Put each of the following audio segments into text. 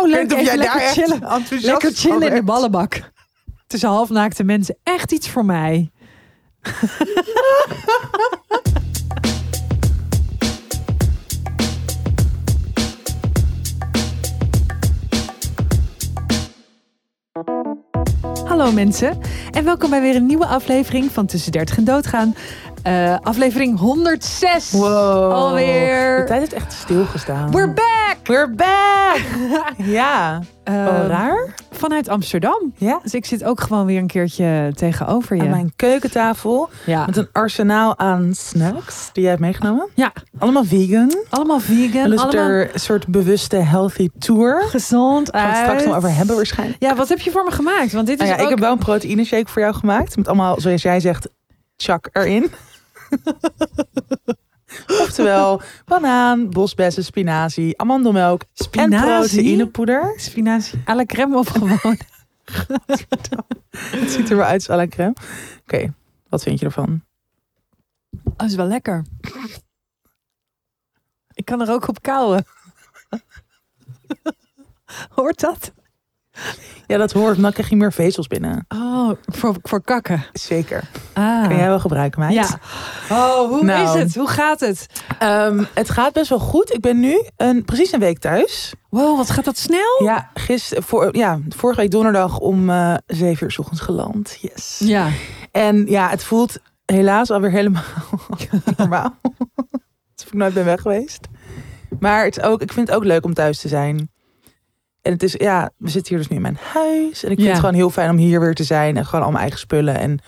Oh, leuk. of jij lekker daar echt chillen. enthousiast Lekker chillen in de ballenbak. Tussen halfnaakte mensen. Echt iets voor mij. Hallo mensen en welkom bij weer een nieuwe aflevering van Tussen 30 en Doodgaan. Eh, aflevering 106 Wow. alweer. De tijd heeft echt stilgestaan. We're back! We're back! ja. Eh, Oh, raar. Vanuit Amsterdam. Ja. Dus ik zit ook gewoon weer een keertje tegenover je. Aan mijn keukentafel Ja. met een arsenaal aan snacks die jij hebt meegenomen. ja, Allemaal vegan. allemaal vegan, dus allemaal er een soort bewuste healthy tour. gezond Gaan we het straks uit. nog over hebben waarschijnlijk. Ja, wat heb je voor me gemaakt? Want dit is Nou ja, ook... ik heb wel een proteïne shake voor jou gemaakt. Met allemaal, zoals jij zegt, chak erin. Oftewel, banaan, bosbessen, spinazie, amandelmelk en Spinazie? proteïnepoeder. Spinazie à la crème of gewoon... Het ziet er wel uit als à la crème. Oké, wat vind je ervan? Oh, dat is wel lekker. Ik kan er ook op kauwen. Hoort dat? Ja, dat hoort. Dan krijg je meer vezels binnen. Oh, voor, voor kakken. Zeker. Ah. Kan jij wel gebruiken, meid? Ja. Oh, hoe Nou. is het? Hoe gaat het? Ehm, het gaat best wel goed. Ik ben nu een, precies een week thuis. Wow, wat gaat dat snel? Ja, gister, voor, ja, vorige week donderdag om eh 7 uur 's ochtends geland. Yes. Ja. En ja, het voelt helaas alweer helemaal normaal. Alsof ik nooit ben weg geweest. Maar het is ook, ik vind het ook leuk om thuis te zijn. En het is, ja, we zitten hier dus nu in mijn huis. En ik vind Ja. het gewoon heel fijn om hier weer te zijn. En gewoon al mijn eigen spullen. En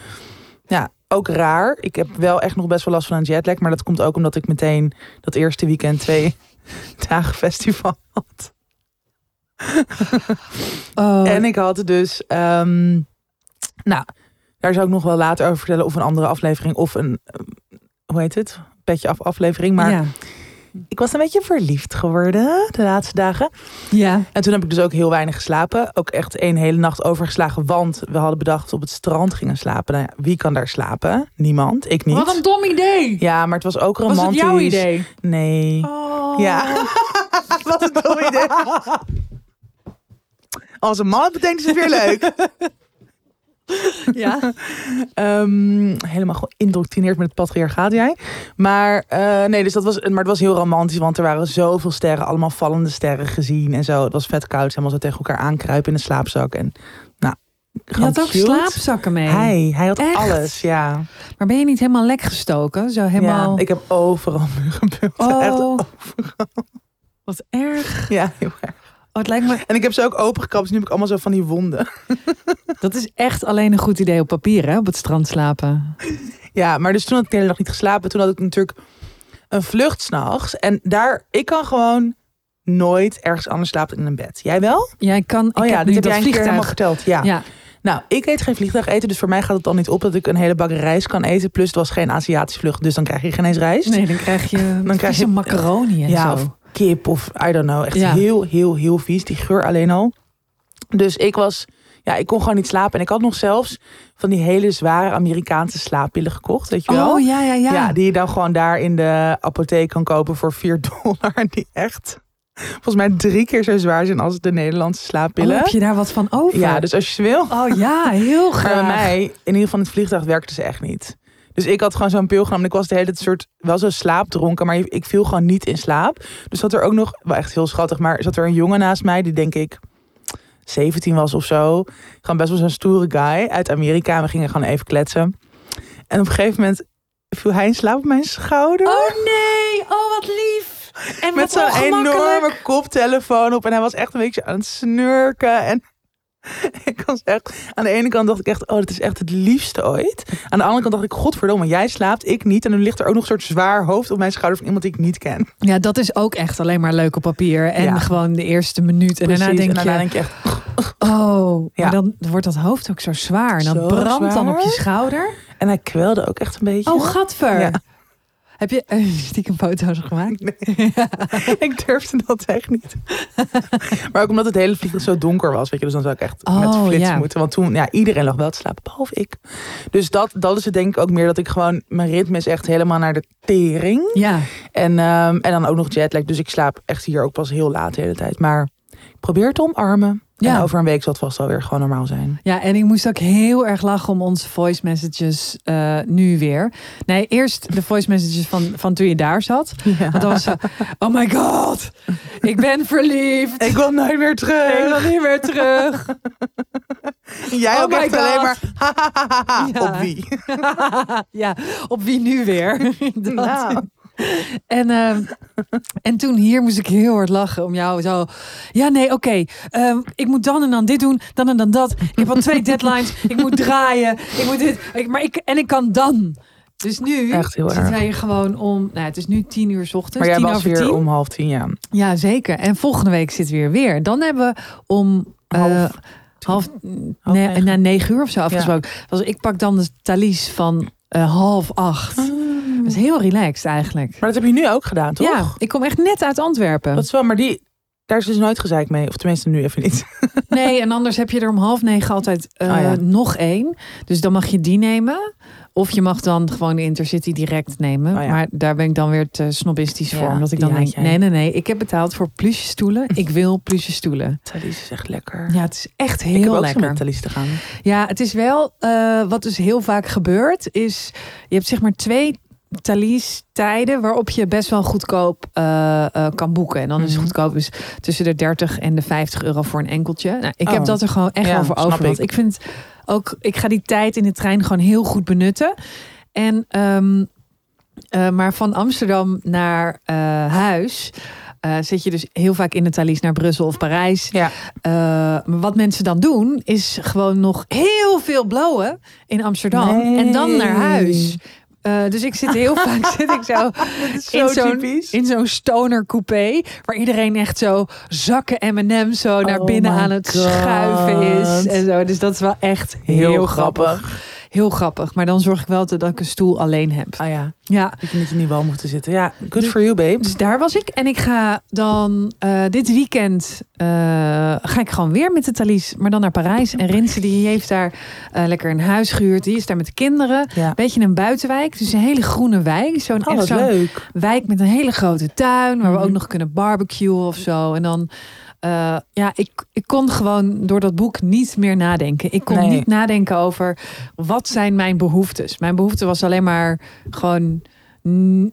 ja, ook raar. Ik heb wel echt nog best wel last van een jetlag. Maar dat komt ook omdat ik meteen dat eerste weekend twee dagen festival had. Oh, En ik had dus, ehm, nou, daar zou ik nog wel later over vertellen. Of een andere aflevering. Of een, eh, hoe heet het? Petje af aflevering. Maar ja. Ik was een beetje verliefd geworden de laatste dagen. ja. En toen heb ik dus ook heel weinig geslapen. Ook echt één hele nacht overgeslagen. Want we hadden bedacht op het strand gingen slapen. Nou ja, wie kan daar slapen? Niemand. Ik niet. Wat een dom idee. Ja, maar het was ook Was romantisch. het jouw idee? Nee. Oh. Ja. Wat een dom idee. Als een man betekent is het weer leuk. Ja. Ehm, helemaal geïndoctrineerd met het patriarchaat jij. Maar eh, nee, dus dat was, maar het was heel romantisch, want er waren zoveel sterren, allemaal vallende sterren gezien en zo. Het was vet koud, helemaal zo tegen elkaar aankruipen in de slaapzak en nou. Je had ook cute. slaapzakken mee. Hij, hij had Echt? alles, ja. Maar ben je niet helemaal lek gestoken? Zo helemaal... ja. Ik heb overal muggenbult. Oh, Echt, wat erg. ja, heel erg. Oh, het lijkt me... En ik heb ze ook opengekrapt, dus nu heb ik allemaal zo van die wonden. Dat is echt alleen een goed idee op papier, hè? Op het strand slapen. Ja, maar dus toen had ik de hele nacht niet geslapen. Toen had ik natuurlijk een vlucht s'nachts. En daar, ik kan gewoon nooit ergens anders slapen in een bed. Jij wel? Jij kan... Oh ja, heb dit heb jij dat een keer helemaal vliegtuig. verteld. Ja. Ja. Nou, ik eet geen vliegtuig eten, dus voor mij gaat het al niet op dat ik een hele bak rijst kan eten. Plus het was geen Aziatische vlucht, dus dan krijg je geen eens rijst. Nee, dan krijg je, dan krijg je- macaroni en ja, zo. of kip of I don't know. Echt Ja. heel, heel, heel vies. Die geur alleen al. Dus ik was, ja, ik kon gewoon niet slapen. En ik had nog zelfs van die hele zware Amerikaanse slaappillen gekocht, weet je wel? Oh, ja, ja, ja. Ja. die je dan gewoon daar in de apotheek kan kopen voor 4 dollar. Die echt, volgens mij drie keer zo zwaar zijn als de Nederlandse Oh, slaappillen. heb je daar wat van over? Ja, dus als je ze wil. Oh ja, heel Maar graag. bij mij, in ieder geval in het vliegtuig, werkte ze echt niet. Dus ik had gewoon zo'n pil genomen. En ik was de hele tijd soort, wel zo slaapdronken, maar ik viel gewoon niet in slaap. Dus zat er ook nog, wel echt heel schattig, maar zat er een jongen naast mij, die denk ik 17 was of zo. Gewoon best wel zo'n stoere guy uit Amerika. We gingen gewoon even kletsen. En op een gegeven moment viel hij in slaap op mijn schouder. Oh nee, oh wat lief. En met zo'n enorme koptelefoon op. En hij was echt een beetje aan het snurken. En ik was echt... Aan de ene kant dacht ik echt, oh, dit is echt het liefste ooit. Aan de andere kant dacht ik, godverdomme, jij slaapt, ik niet. En nu ligt er ook nog een soort zwaar hoofd op mijn schouder van iemand die ik niet ken. Ja, dat is ook echt alleen maar leuk op papier. En Ja. gewoon de eerste minuut. En daarna denk en daarna je, denk je echt, oh, Ja. maar dan wordt dat hoofd ook zo zwaar. En dan Zo brandt dan op je schouder. en hij kwelde ook echt een beetje. Oh, gadver. Ja. Heb je stiekem foto's gemaakt? ik durfde dat echt niet. maar ook omdat het hele vliegtuig zo donker was, weet je, dus dan zou ik echt met Oh, flitsen ja. moeten. Want toen, ja, iedereen lag wel te slapen, behalve ik. Dus dat, dat is het denk ik ook meer dat ik gewoon, mijn ritme is echt helemaal naar de tering. Ja. En, ehm, en dan ook nog jetlag, dus ik slaap echt hier ook pas heel laat de hele tijd. Maar Ik probeer te omarmen. Ja. En over een week zal het vast alweer gewoon normaal zijn. Ja, en ik moest ook heel erg lachen om onze voice messages eh, nu weer. Nee, eerst de voice messages van, van toen je daar zat. Ja. Want dan was oh my god, ik ben verliefd. Ik wil nooit meer terug. Ik wil niet meer terug. Jij Oh ook alleen maar Ja. op wie? ja, op wie nu weer? Dat. Nou. En, ehm, en toen hier moest ik heel hard lachen om jou zo. Ja, nee, oké. ehm, ik moet dan en dan dit doen, dan en dan dat. Ik heb al twee deadlines. Ik moet draaien. Ik moet dit. Ik, maar ik, en ik kan dan. Dus nu Echt heel zitten wij hier gewoon om. Nou, het is nu tien uur ochtends. Maar jij tien was over weer tien. om half tien, ja. Ja, zeker. En volgende week we weer weer. Dan hebben we om eh, Half half, Half negen. na negen uur of zo afgesproken. Dus ik pak dan de talies van eh, half acht. Dat is heel relaxed eigenlijk. Maar dat heb je nu ook gedaan, toch? Ja, ik kom echt net uit Antwerpen. Dat is wel, maar die, daar is dus nooit gezeik mee. Of tenminste nu even niet. Nee, en anders heb je er om half negen altijd eh, Oh ja. nog één. Dus dan mag je die nemen. Of je mag dan gewoon de Intercity direct nemen. Oh ja. Maar daar ben ik dan weer te snobistisch voor. Ja, Omdat ik dan denk, jij. nee, nee, nee. Ik heb betaald voor plusje stoelen. Ik wil plusje stoelen. Thalys is echt lekker. Ja, het is echt ik heb heel ook lekker. met Thalys te gaan. Ja, het is wel, eh, wat dus heel vaak gebeurt, is je hebt zeg maar twee Thalys tijden waarop je best wel goedkoop eh, eh, kan boeken. En dan is Mhm. goedkoop is tussen de 30 en de 50 euro voor een enkeltje. Nou, ik heb Oh. dat er gewoon echt Ja, over. Want ik. ik vind ook, ik ga die tijd in de trein gewoon heel goed benutten. En ehm, eh, maar van Amsterdam naar huis. zit je dus heel vaak in de Thalys naar Brussel of Parijs. Ja. Maar wat mensen dan doen, is gewoon nog heel veel blowen in Amsterdam. Nee. En dan naar huis. Eh, dus ik zit heel vaak zit ik zo Zo in zo'n in zo'n stoner coupé, waar iedereen echt zo zakken M&M's zo naar Oh binnen aan het God. schuiven is en zo. Dus dat is wel echt heel, grappig. Heel grappig. Maar dan zorg ik wel dat ik een stoel alleen heb. Ah ja, Ja. dat je niet in die wal moet zitten. Ja, good Dus- for you, babe. Dus daar was ik. En ik ga dan eh, dit weekend eh, ga ik gewoon weer met de Thalys, maar dan naar Parijs. En Rinse die heeft daar eh, lekker een huis gehuurd. Die is daar met de kinderen. Ja. Beetje een buitenwijk. Dus een hele groene wijk. Zo'n Oh, echt wat zo'n leuk. wijk met een hele grote tuin. Waar we Mhm. ook nog kunnen barbecuen of zo. En dan, eh, ja, ik, ik kon gewoon door dat boek niet meer nadenken. Ik kon Nee. niet nadenken over wat zijn mijn behoeftes. Mijn behoefte was alleen maar gewoon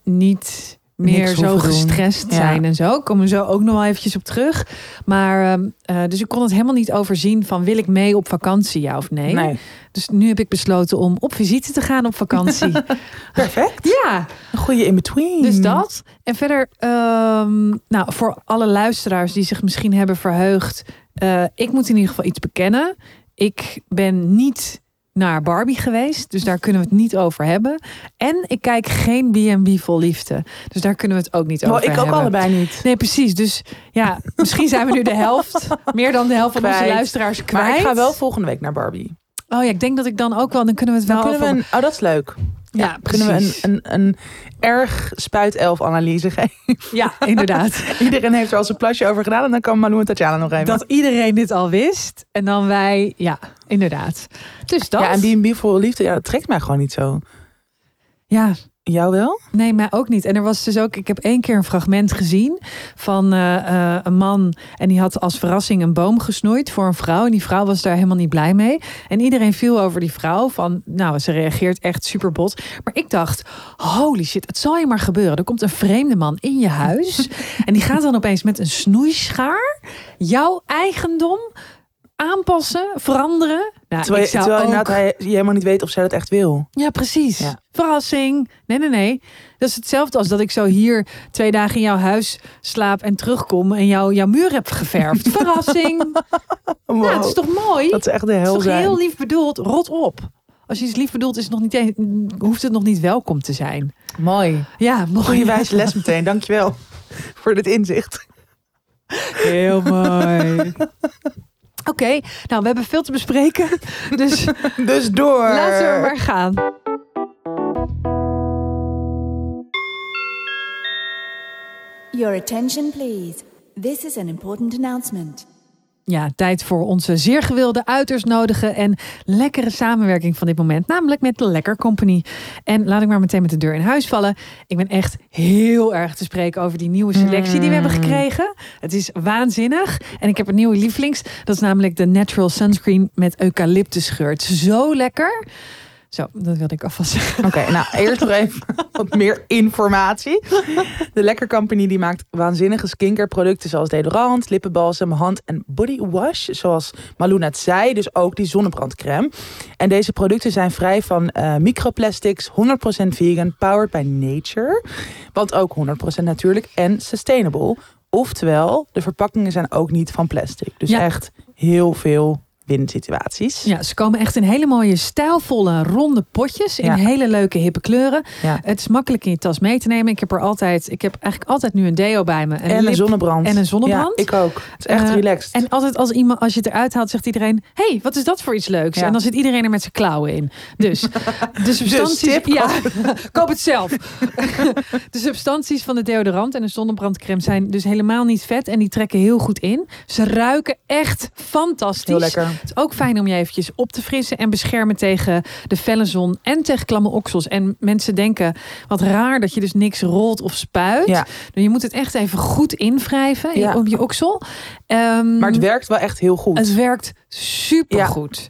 niet meer zo doen. gestrest Ja. zijn en zo. Ik kom er zo ook nog wel eventjes op terug. Maar ehm, eh, dus ik kon het helemaal niet overzien van wil ik mee op vakantie, ja of nee. Nee. Dus nu heb ik besloten om op visite te gaan op vakantie. Perfect. ja, Een goede in-between. dus dat. En verder, ehm, nou, voor alle luisteraars die zich misschien hebben verheugd. eh, ik moet in ieder geval iets bekennen. Ik ben niet naar Barbie geweest. Dus daar kunnen we het niet over hebben. En ik kijk geen B&B vol liefde. Dus daar kunnen we het ook niet Oh, over ik ook hebben. allebei niet. Nee, precies. Dus ja, misschien zijn we nu de helft. Meer dan de helft van onze luisteraars kwijt. Maar ik ga wel volgende week naar Barbie. Oh ja, ik denk dat ik dan ook wel... Dan kunnen we het Dan wel we een, oh, dat is leuk. Ja, kunnen we een, precies. een, een erg spuitelf-analyse geven. Ja, inderdaad. Iedereen heeft er al zijn plasje over gedaan. En dan kan Malou en Tatjana nog even. Dat iedereen dit al wist. En dan wij, ja, inderdaad. Dus dat. Ja, en B&B voor liefde, ja, dat trekt mij gewoon niet zo. Ja, Jou wel? nee, mij ook niet. En er was dus ook, ik heb één keer een fragment gezien van eh, eh, een man. En die had als verrassing een boom gesnoeid voor een vrouw. En die vrouw was daar helemaal niet blij mee. En iedereen viel over die vrouw van, nou, ze reageert echt super bot. Maar ik dacht, holy shit, het zal je maar gebeuren. Er komt een vreemde man in je huis. en die gaat dan opeens met een snoeischaar jouw eigendom aanpassen, veranderen. Nou, Terwijl, ik zou terwijl ook... hij, je helemaal niet weet of zij dat echt wil. Ja, precies. Ja. Verrassing. Nee, nee, nee. Dat is hetzelfde als dat ik zo hier twee dagen in jouw huis slaap en terugkom en jou, jouw muur heb geverfd. Verrassing. Wow. Ja, het is toch mooi? Dat is echt de het is hel toch zijn. heel lief bedoeld? Rot op. Als je iets lief bedoelt, is het nog niet hoeft het nog niet welkom te zijn. Mooi. Ja, mooi. Goeie wijze les meteen. Dankjewel voor dit inzicht. Heel mooi. Oké, nou, we hebben veel te bespreken. Dus Dus door. laten we maar gaan. Your attention, please. This is an important announcement. Ja, tijd voor onze zeer gewilde, uiterst nodige en lekkere samenwerking van dit moment. Namelijk met de Lekker Company. En laat ik maar meteen met de deur in huis vallen. Ik ben echt heel erg te spreken over die nieuwe selectie die we hebben Mm. gekregen. Het is waanzinnig. En ik heb een nieuwe lievelings. Dat is namelijk de Natural Sunscreen met eucalyptusgeur. Het is zo lekker. Zo, dat wilde ik alvast zeggen. Oké, nou eerst nog even wat meer informatie. De Lekker Company die maakt waanzinnige skincare producten zoals deodorant, lippenbalsem, hand- en body wash. Zoals Malou net zei, dus ook die zonnebrandcrème. En deze producten zijn vrij van eh, microplastics, 100% vegan, powered by nature. Want ook 100% natuurlijk en sustainable. Oftewel, de verpakkingen zijn ook niet van plastic. Dus Ja. echt heel veel win-situaties. Ja, ze komen echt in hele mooie, stijlvolle, ronde potjes. In Ja. hele leuke, hippe kleuren. Ja. Het is makkelijk in je tas mee te nemen. Ik heb er altijd, ik heb eigenlijk altijd nu een deo bij me. En een zonnebrand. en een zonnebrand. Ja, ik ook. Het is echt Eh, relaxed. En altijd als iemand, als je het eruit haalt, zegt iedereen: hey, wat is dat voor iets leuks? En dan zit iedereen er met zijn klauwen in. Dus de substanties. tip, ja, koop het zelf. de substanties van de deodorant en de zonnebrandcrème zijn dus helemaal niet vet en die trekken heel goed in. Ze ruiken echt fantastisch. Heel lekker. Het is ook fijn om je eventjes op te frissen en beschermen tegen de felle zon en tegen klamme oksels. En mensen denken, wat raar dat je dus niks rolt of spuit. Ja. Dus je moet het echt even goed invrijven Ja. op je oksel. Ehm, Maar het werkt wel echt heel goed. het werkt supergoed.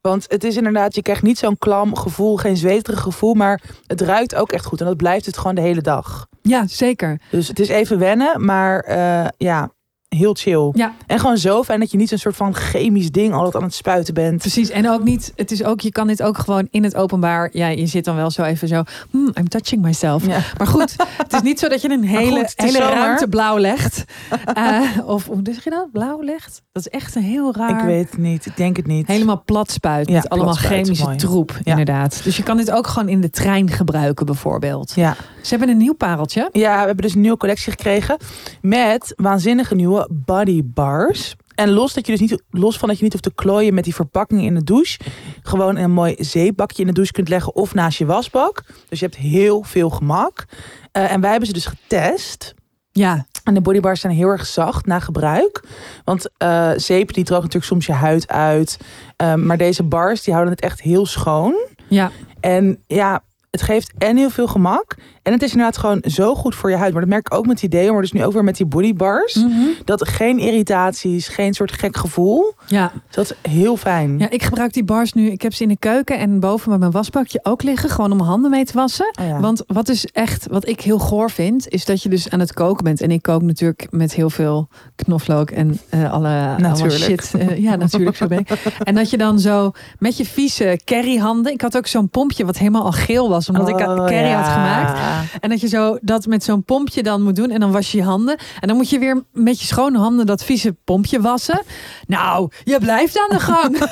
Want het is inderdaad, je krijgt niet zo'n klam gevoel, geen zweterig gevoel, maar het ruikt ook echt goed. En dat blijft het gewoon de hele dag. Ja, zeker. Dus het is even wennen, maar eh, ja, heel chill. Ja. En gewoon zo fijn dat je niet zo'n soort van chemisch ding altijd aan het spuiten bent. Precies. En ook niet, het is ook, je kan dit ook gewoon in het openbaar. Ja, je zit dan wel zo even zo. Hmm, I'm touching myself. Ja. Maar goed, het is niet zo dat je een hele, goed, hele zomer. ruimte blauw legt. Eh, of hoe zeg je dat? Blauw legt? Dat is echt een heel raar. Ik weet het niet, ik denk het niet. Helemaal plat spuit. Ja, met allemaal spuit, chemische mooi. troep, Ja. inderdaad. Dus je kan dit ook gewoon in de trein gebruiken, bijvoorbeeld. Ja. Ze hebben een nieuw pareltje. ja, we hebben dus een nieuwe collectie gekregen met waanzinnige nieuwe body bars. En los, dat je dus niet, los van dat je niet hoeft te klooien met die verpakking in de douche. Gewoon een mooi zeepbakje in de douche kunt leggen of naast je wasbak. Dus je hebt heel veel gemak. Eh, en wij hebben ze dus getest. Ja, En de bodybars zijn heel erg zacht na gebruik. Want eh zeep die droogt natuurlijk soms je huid uit. Ehm, maar deze bars die houden het echt heel schoon. ja. En ja, het geeft en heel veel gemak. En het is inderdaad gewoon zo goed voor je huid. Maar dat merk ik ook met die deo. Maar dus nu ook weer met die bodybars. Mhm. Dat geen irritaties, geen soort gek gevoel. ja. Dat is heel fijn. Ja, ik gebruik die bars nu. Ik heb ze in de keuken en boven bij mijn wasbakje ook liggen. Gewoon om mijn handen mee te wassen. Oh ja. Want wat is echt, wat ik heel goor vind, is dat je dus aan het koken bent. En ik kook natuurlijk met heel veel knoflook en eh, alle, Natuurlijk. shit. Eh, ja, natuurlijk, zo ben ik. En dat je dan zo met je vieze curryhanden. Ik had ook zo'n pompje wat helemaal al geel was, omdat ik Oh, curry ja. had gemaakt. En dat je zo dat met zo'n pompje dan moet doen. En dan was je je handen. En dan moet je weer met je schone handen dat vieze pompje wassen. Nou, je blijft aan de gang.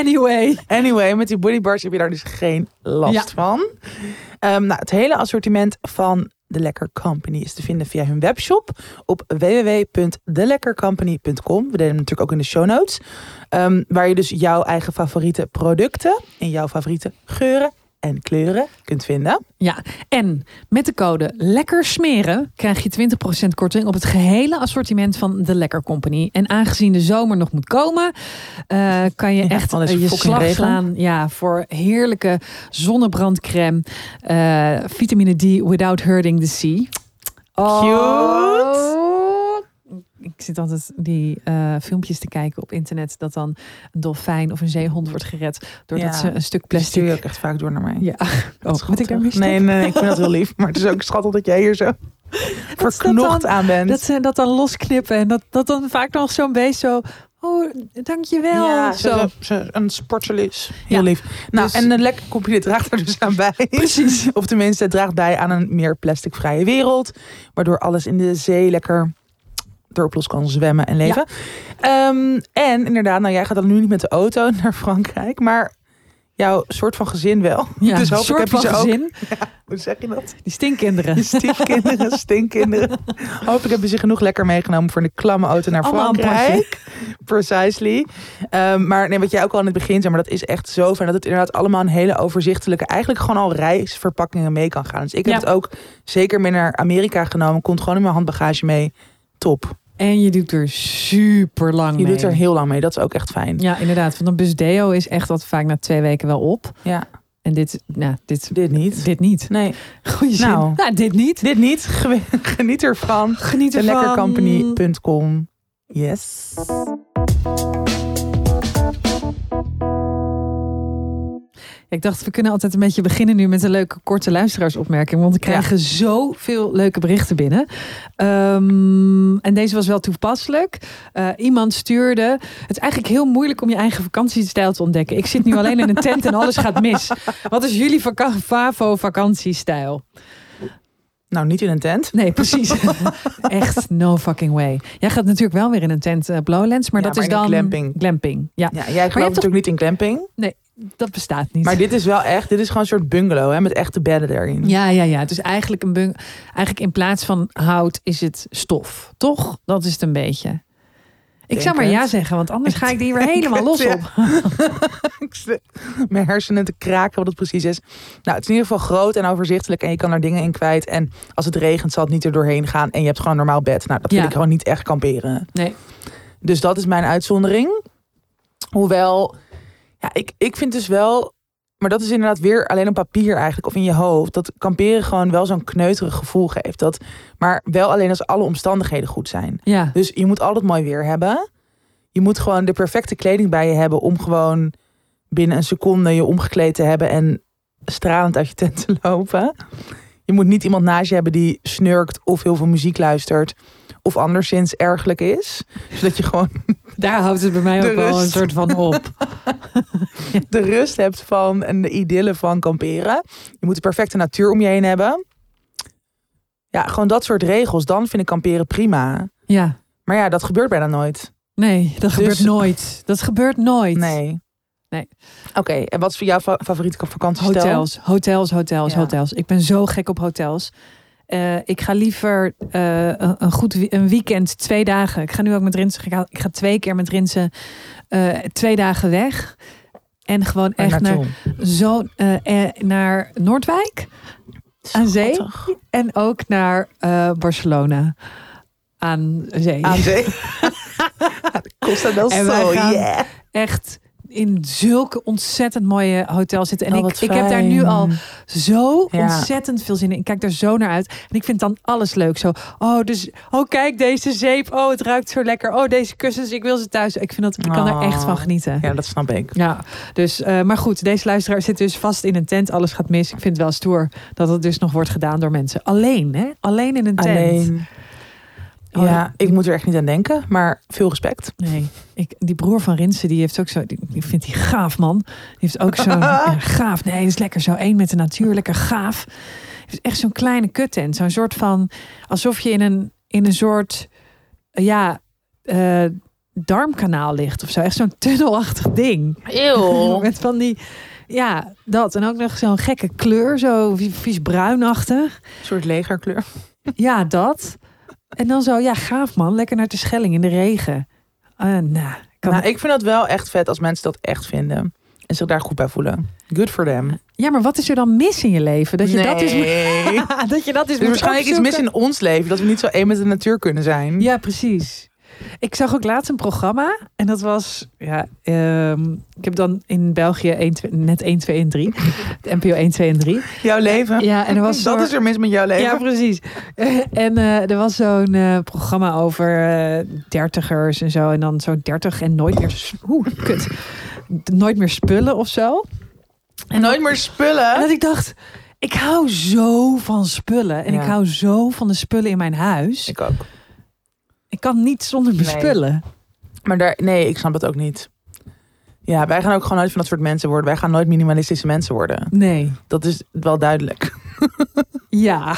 anyway. Anyway, met die bodybars heb je daar dus geen last Ja. van. Ehm, nou, het hele assortiment van de Lekker Company is te vinden via hun webshop op www.delekkercompany.com. We delen hem natuurlijk ook in de show notes. Ehm, waar je dus jouw eigen favoriete producten in jouw favoriete geuren en kleuren kunt vinden. Ja, en met de code Lekker Smeren krijg je 20% korting op het gehele assortiment van de Lekker Company. En aangezien de zomer nog moet komen, eh, kan je Ja, echt eh, je slag regen. slaan ja, voor heerlijke zonnebrandcrème, eh, vitamine D without hurting the sea. Cute. Ik zit altijd die eh, filmpjes te kijken op internet dat dan een dolfijn of een zeehond wordt gered doordat Ja, ze een stuk Die stuur je plastic. ook echt vaak door naar mij. Ja, oh, moet ik daar mee Nee, nee, ik vind dat heel lief. Maar het is ook schattig dat jij hier zo dat verknocht aan bent. Dat ze dat dan losknippen en dat, dat dan vaak nog zo'n beest zo. Oh, dankjewel. ja, zo. Ze, een sportselis. Heel Ja. lief. Nou, Dus- en een lekker company draagt er dus aan bij. Precies. Of tenminste, het draagt bij aan een meer plasticvrije wereld. Waardoor alles in de zee lekker erop los kan zwemmen en leven. Ehm, en inderdaad, nou jij gaat dan nu niet met de auto naar Frankrijk. Maar jouw soort van gezin wel. Ja, dus hopelijk soort heb je van ze ook. gezin. Hoe zeg je dat? Die stinkkinderen. Je stiefkinderen, stinkkinderen. Hopelijk hebben ze genoeg lekker meegenomen voor een klamme auto naar Allemaal Frankrijk. Precisely. Ehm, maar nee, wat jij ook al in het begin zei, maar dat is echt zo fijn dat het inderdaad allemaal een hele overzichtelijke, eigenlijk gewoon al reisverpakkingen mee kan gaan. Dus ik heb Ja. het ook zeker mee naar Amerika genomen, komt gewoon in mijn handbagage mee. Top. En je doet er super lang Je mee. doet er heel lang mee. Dat is ook echt fijn. Ja, inderdaad. Want een busdeo is echt wat vaak na twee weken wel op. Ja, En dit, nou, dit, dit niet. dit niet. Nee, Goeie zin. Nou. Nou, dit niet. dit niet. Ge- Geniet ervan. Geniet ervan. Lekkercompany.com. Yes. Ik dacht, we kunnen altijd een beetje beginnen nu met een leuke korte luisteraarsopmerking. Want we krijgen zoveel leuke berichten binnen. Ehm, en deze was wel toepasselijk. Eh, iemand stuurde. Het is eigenlijk heel moeilijk om je eigen vakantiestijl te ontdekken. Ik zit nu alleen in een tent en alles gaat mis. Wat is jullie vaka- Favo vakantiestijl? Nou, niet in een tent. Nee, precies. Echt no fucking way. Jij gaat natuurlijk wel weer in een tent uh, Blowlands, maar Ja, dat maar is dan glamping. glamping. Ja, Ja, jij gelooft toch- natuurlijk niet in glamping. Dat bestaat niet. Maar dit is wel echt, dit is gewoon een soort bungalow hè, met echte bedden erin. Ja, ja, ja. Het is eigenlijk een bung. Eigenlijk in plaats van hout is het stof. Toch? Dat is het een beetje. Ik zou maar ja zeggen, want anders ga ik die weer helemaal los op. Mijn hersenen te kraken wat het precies is. Nou, het is in ieder geval groot en overzichtelijk en je kan er dingen in kwijt. En als het regent zal het niet er doorheen gaan en je hebt gewoon een normaal bed. Nou, dat vind Ja. ik gewoon niet echt kamperen. Nee. Dus dat is mijn uitzondering. Hoewel, ja, ik, ik vind dus wel, maar dat is inderdaad weer alleen op papier eigenlijk of in je hoofd, dat kamperen gewoon wel zo'n kneuterig gevoel geeft. Dat, maar wel alleen als alle omstandigheden goed zijn. Ja, Dus je moet altijd mooi weer hebben. Je moet gewoon de perfecte kleding bij je hebben om gewoon binnen een seconde je omgekleed te hebben en stralend uit je tent te lopen. Je moet niet iemand naast je hebben die snurkt of heel veel muziek luistert of anderszins ergelijk is. Zodat je gewoon daar houdt het bij mij ook wel een soort van op. de rust hebt van en de idylle van kamperen. Je moet de perfecte natuur om je heen hebben. Ja, gewoon dat soort regels. Dan vind ik kamperen prima. Ja, Maar ja, dat gebeurt bijna nooit. nee, dat gebeurt nooit. Dat gebeurt nooit. Nee. Nee. Oké, en wat is voor jouw fa- favoriete vakantiestijl? Hotels, hotels, hotels, Ja. hotels. Ik ben zo gek op hotels. Eh, ik ga liever eh, een, goed een weekend, twee dagen. Ik ga nu ook met Rinsen. Ik ga, ik ga twee keer met Rinsen eh, twee dagen weg. En gewoon echt naar, zo, naar Noordwijk aan zee. Schattig. en ook naar eh, Barcelona aan zee. Aan zee. Costa del Sol, yeah. Echt in zulke ontzettend mooie hotels zitten. En Oh, ik, ik heb daar nu al zo Ja. ontzettend veel zin in. Ik kijk daar zo naar uit. En ik vind dan alles leuk. Zo, oh, dus, oh kijk deze zeep. Oh, het ruikt zo lekker. Oh, deze kussens. Ik wil ze thuis. Ik vind dat, ik kan er echt van Oh. genieten. Ja. Ja, dat snap ik. dus, eh, maar goed, deze luisteraar zit dus vast in een tent. Alles gaat mis. Ik vind het wel stoer dat het dus nog wordt gedaan door mensen. Alleen, hè? Alleen in een tent. Alleen. Oh, ja, ik moet er echt niet aan denken, maar veel respect. Nee, ik, die broer van Rinsen, die heeft ook zo, die, die vindt die gaaf man. Die heeft ook zo'n ja, gaaf. Nee, is lekker zo één met de natuur, lekker gaaf. Het is echt zo'n kleine kuttent, zo'n soort van alsof je in een in een soort ja eh, darmkanaal ligt of zo, echt zo'n tunnelachtig ding. Eeuw. Met van die ja, dat en ook nog zo'n gekke kleur, zo vie- vies bruinachtig. Een soort legerkleur. Ja, dat. En dan zo, ja, gaaf man, lekker naar de Schelling in de regen. Ah, nou, Nou, ik vind dat wel echt vet als mensen dat echt vinden. En zich daar goed bij voelen. Good for them. Ja, maar wat is er dan mis in je leven? Dat je dat is. Nee. dat je dat is. Er is waarschijnlijk iets mis in ons leven. Dat we niet zo één met de natuur kunnen zijn. Ja, precies. Ik zag ook laatst een programma en dat was, ja, ehm, ik heb dan in België 1, 2, net 1, 2 en 3, de NPO 1, 2 en 3. Jouw leven. Ja, en er was dat is er mis met jouw leven. Ja, precies. En eh, er was zo'n eh, programma over eh, dertigers en zo. En dan zo'n dertig en nooit meer... Oeh, kut. Nooit meer spullen of zo. En nooit meer En spullen. dat ik dacht, ik hou zo van spullen. En Ja. ik hou zo van de spullen in mijn huis. Ik, Ik kan niet zonder mijn Nee. spullen. Maar daar, nee, ik snap dat ook niet. Ja, wij gaan ook gewoon nooit van dat soort mensen worden. Wij gaan nooit minimalistische mensen worden. Nee. Dat is wel duidelijk. Ja.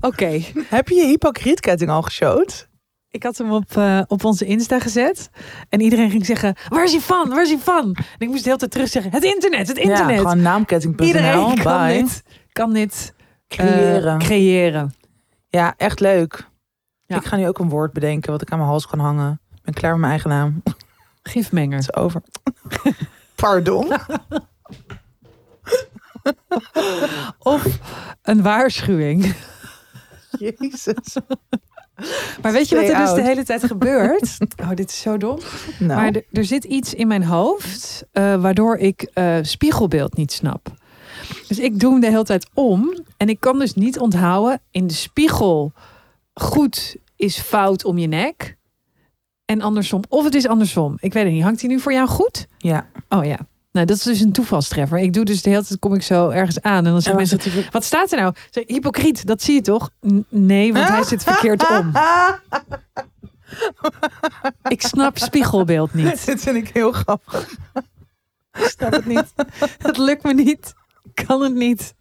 Oké. Heb je je hypocrietketting al geshowd? Ik had hem op, eh, op onze Insta gezet. En iedereen ging zeggen, waar is hij van? Waar is hij van? En ik moest de hele tijd terug zeggen, het internet, het internet. Ja, gewoon naamketting.nl. Iedereen kan Bye. dit, kan dit eh, Creëren. creëren. ja, echt leuk. Ja. Ik ga nu ook een woord bedenken wat ik aan mijn hals kan hangen. Ik ben klaar met mijn eigen naam. Het Gifmenger. is over. Pardon? Of een waarschuwing. Jezus. Maar weet je wat er dus de hele tijd gebeurt? Oh, dit is zo dom. Nou, Maar er, er zit iets in mijn hoofd eh, waardoor ik eh, spiegelbeeld niet snap. Dus ik doe hem de hele tijd om. En ik kan dus niet onthouden in de spiegel goed is fout om je nek. En andersom. Of het is andersom. Ik weet het niet. Hangt hij nu voor jou goed? ja. Oh ja. Nou, dat is dus een toevalstreffer. Ik doe dus de hele tijd, kom ik zo ergens aan. En dan zeggen En mensen, wat staat er nou? Zeg, hypocriet, dat zie je toch? N- nee, want hij zit verkeerd om. Ik snap spiegelbeeld niet. Dit vind ik heel grappig. Ik snap het niet. Het lukt me niet. Ik kan het niet.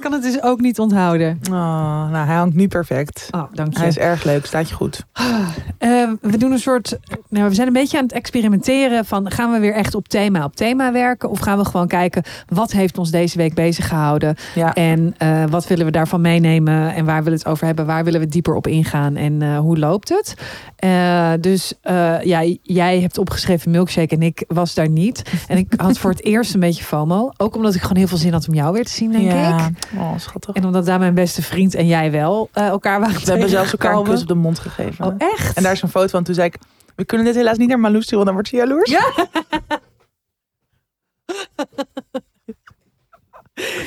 Kan het dus ook niet onthouden. Oh, nou, hij hangt nu perfect. Oh, dank je. Hij is erg leuk, staat je goed. Eh, we doen een soort. Nou, we zijn een beetje aan het experimenteren van gaan we weer echt op thema op thema werken of gaan we gewoon kijken wat heeft ons deze week bezig gehouden Ja. en eh, wat willen we daarvan meenemen en waar willen we het over hebben, waar willen we dieper op ingaan en eh, hoe loopt het? Dus ja, jij hebt opgeschreven milkshake en ik was daar niet en ik had voor het eerst een beetje FOMO, ook omdat ik gewoon heel veel zin had om jou weer te zien denk ja. ik. Oh, schattig. En omdat daar mijn beste vriend en jij wel eh, elkaar waren We hebben zelfs elkaar een kus op de mond gegeven. Oh, echt? En daar is een foto van. Toen zei ik, we kunnen dit helaas niet naar Marloes sturen, want dan wordt ze jaloers. Ja.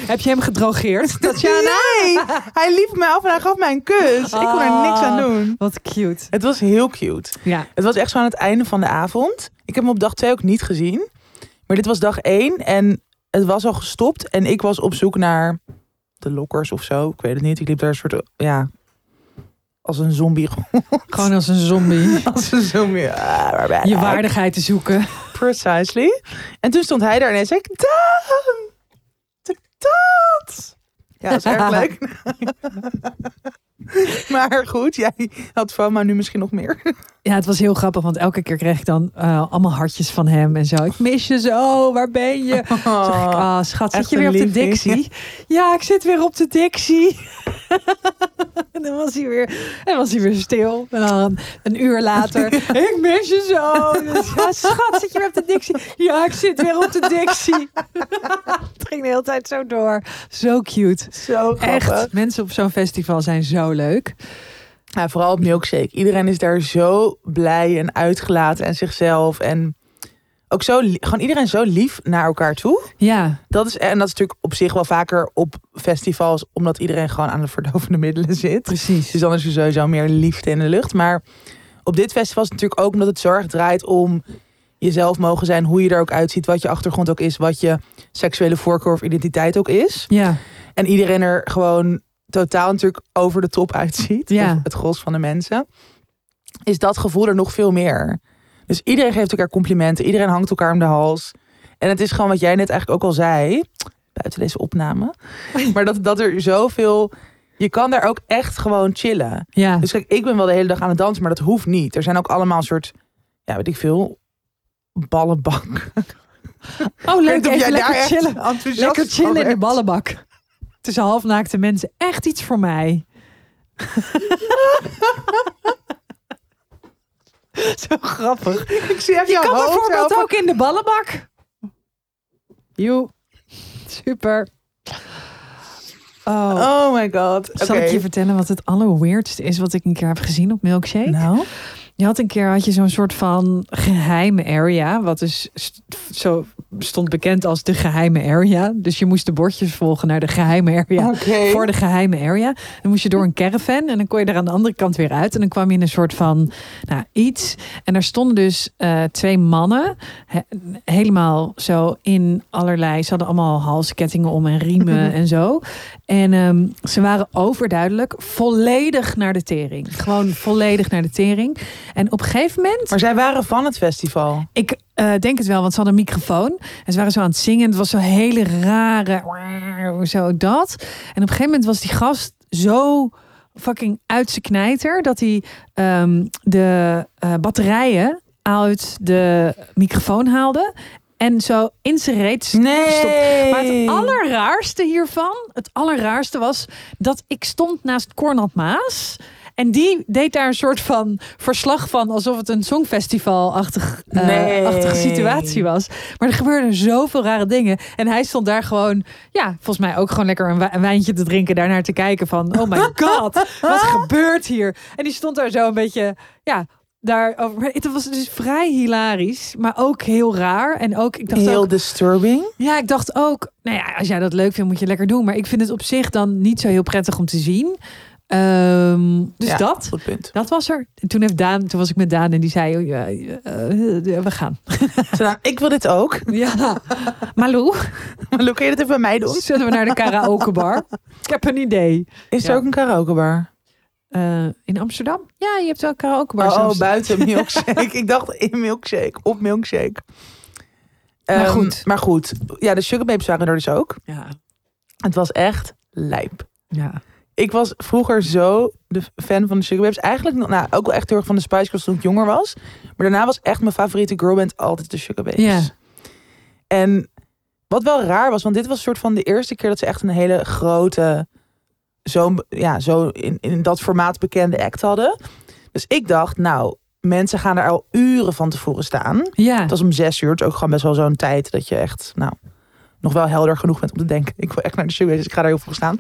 Heb je hem gedrogeerd? Tatjana? Nee, hij liep mij af en hij gaf mij een kus. Ik kon er niks aan doen. Wat cute. Het was heel cute. Ja. Het was echt zo aan het einde van de avond. Ik heb hem op dag twee ook niet gezien. Maar dit was dag één en het was al gestopt. En ik was op zoek naar de lokkers of zo. Ik weet het niet. Ik liep daar een soort, ja, als een zombie. Gewoon als een zombie. als een zombie. Ah, Je waardigheid te zoeken. Precisely. En toen stond hij daar en hij zei, Daan, dat. Ja, dat is erg leuk. maar goed, jij had FOMO nu misschien nog meer. Ja, het was heel grappig, want elke keer kreeg ik dan eh, allemaal hartjes van hem en zo. Ik mis je zo, waar ben je? Zeg ik, ah schat, zit je weer op de. Dixie? Ja, ik zit weer op de Dixie. en dan was hij weer, en was hij weer stil. En dan een, uur later, ik mis je zo. Ja, schat, zit je weer op de Dixie? Ja, ik zit weer op de Dixie. het ging de hele tijd zo door. Zo cute. Zo grappig. Echt, mensen op zo'n festival zijn zo leuk. Ja, vooral op Milkshake. Iedereen is daar zo blij en uitgelaten en zichzelf. En ook zo, gewoon iedereen zo lief naar elkaar toe. Ja, Dat is, en dat is natuurlijk op zich wel vaker op festivals, omdat iedereen gewoon aan de verdovende middelen zit. precies. Dus dan is er sowieso meer liefde in de lucht. Maar op dit festival is het natuurlijk ook omdat het zorg draait om jezelf mogen zijn, hoe je er ook uitziet, wat je achtergrond ook is, wat je seksuele voorkeur of identiteit ook is. Ja, En iedereen er gewoon totaal natuurlijk over de top uitziet. Ja. Het gros van de mensen. Is dat gevoel er nog veel meer. Dus iedereen geeft elkaar complimenten. Iedereen hangt elkaar om de hals. En het is gewoon wat jij net eigenlijk ook al zei. Buiten deze opname. Maar dat, dat er zoveel... Je kan daar ook echt gewoon chillen. ja. Dus kijk, ik ben wel de hele dag aan het dansen. Maar dat hoeft niet. Er zijn ook allemaal een soort... Ja, weet ik veel... Ballenbak. Oh, leuk. Even jij lekker chillen. enthousiast Lekker chillen in de ballenbak. Tussen halfnaakte mensen. Echt iets voor mij. Zo grappig. Ik zie Je kan bijvoorbeeld over- ook in de ballenbak. Joe. Super. Oh. Oh my god. Zal ik je vertellen wat het allerweirdste is wat ik een keer heb gezien op Milkshake? Nou? Je had een keer had je zo'n soort van geheime area, wat dus st- zo stond bekend als de geheime area. Dus je moest de bordjes volgen naar de geheime area. Voor de geheime area. Dan moest je door een caravan en dan kon je er aan de andere kant weer uit. En dan kwam je in een soort van nou, iets. En daar stonden dus eh, twee mannen. he- helemaal zo in allerlei. Ze hadden allemaal halskettingen om en riemen en zo. En ehm, ze waren overduidelijk volledig naar de tering. Gewoon volledig naar de tering. En op een gegeven moment. Maar zij waren van het festival. Ik eh, denk het wel, want ze hadden een microfoon. En ze waren zo aan het zingen. Het was zo hele rare. Zo dat. En op een gegeven moment was die gast zo fucking uit zijn knijter. Dat hij ehm, de eh, batterijen uit de microfoon haalde. En zo in zijn reet Nee. maar het allerraarste hiervan, het allerraarste was dat ik stond naast Cornald Maas. En die deed daar een soort van verslag van, alsof het een songfestival-achtig eh, Nee. achtige situatie was. Maar er gebeurden zoveel rare dingen. En hij stond daar gewoon, ja, volgens mij ook gewoon lekker een, een wijntje te drinken, daarnaar te kijken van, oh my god, wat gebeurt hier? En die stond daar zo een beetje, ja, daarover. Maar het was dus vrij hilarisch, maar ook heel raar. En ook, ik dacht Heel ook, disturbing. ja, ik dacht ook, nou ja, als jij dat leuk vindt, moet je lekker doen. Maar ik vind het op zich dan niet zo heel prettig om te zien. Ehm, dus Ja, dat, Goed punt. dat was er. En toen heeft Daan, toen was ik met Daan en die zei, oh, eh, eh, we gaan. Ik wil dit ook. Ja, Malou, Maar Lou, kun je dit even bij mij doen? zullen we naar de karaokebar? Ik heb een idee. Is er ook een karaokebar? Eh, in Amsterdam? Ja, je hebt wel karaokebars. Oh, oh, buiten milkshake. ik dacht in milkshake. Op milkshake. Maar Ehm, goed. Maar goed. Ja, de Sugar Babes waren er dus ook. Ja, Het was echt lijp. ja. Ik was vroeger zo de fan van de Sugar Babes. Eigenlijk nou, ook wel echt heel erg van de Spice Girls toen ik jonger was. Maar daarna was echt mijn favoriete girlband altijd de Sugar Babes. Ja. En wat wel raar was, want dit was een soort van de eerste keer dat ze echt een hele grote, zo, ja, zo in, in dat formaat bekende act hadden. Dus ik dacht, nou, mensen gaan er al uren van tevoren staan. ja. Het was om zes uur, het is ook gewoon best wel zo'n tijd dat je echt, nou, nog wel helder genoeg bent om te denken. Ik wil echt naar de Babes, dus ik ga daar heel veel staan.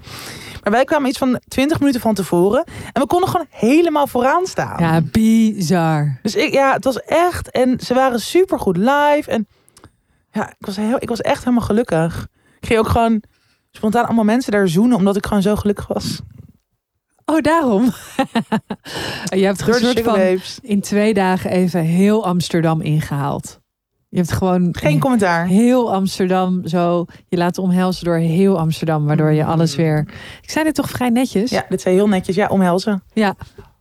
Maar wij kwamen iets van 20 minuten van tevoren en we konden gewoon helemaal vooraan staan. ja, bizar. Dus ik, ja, het was echt. En ze waren super goed live. En ja, ik was, heel, ik was echt helemaal gelukkig. Ik ging ook gewoon spontaan allemaal mensen daar zoenen, omdat ik gewoon zo gelukkig was. Oh, daarom. je hebt soort van in twee dagen even heel Amsterdam ingehaald. Je hebt gewoon Geen commentaar. heel Amsterdam zo je laten omhelzen door heel Amsterdam, waardoor je alles weer. Ik zei dit toch vrij netjes. Ja, dit zei heel netjes. Ja, omhelzen. Ja.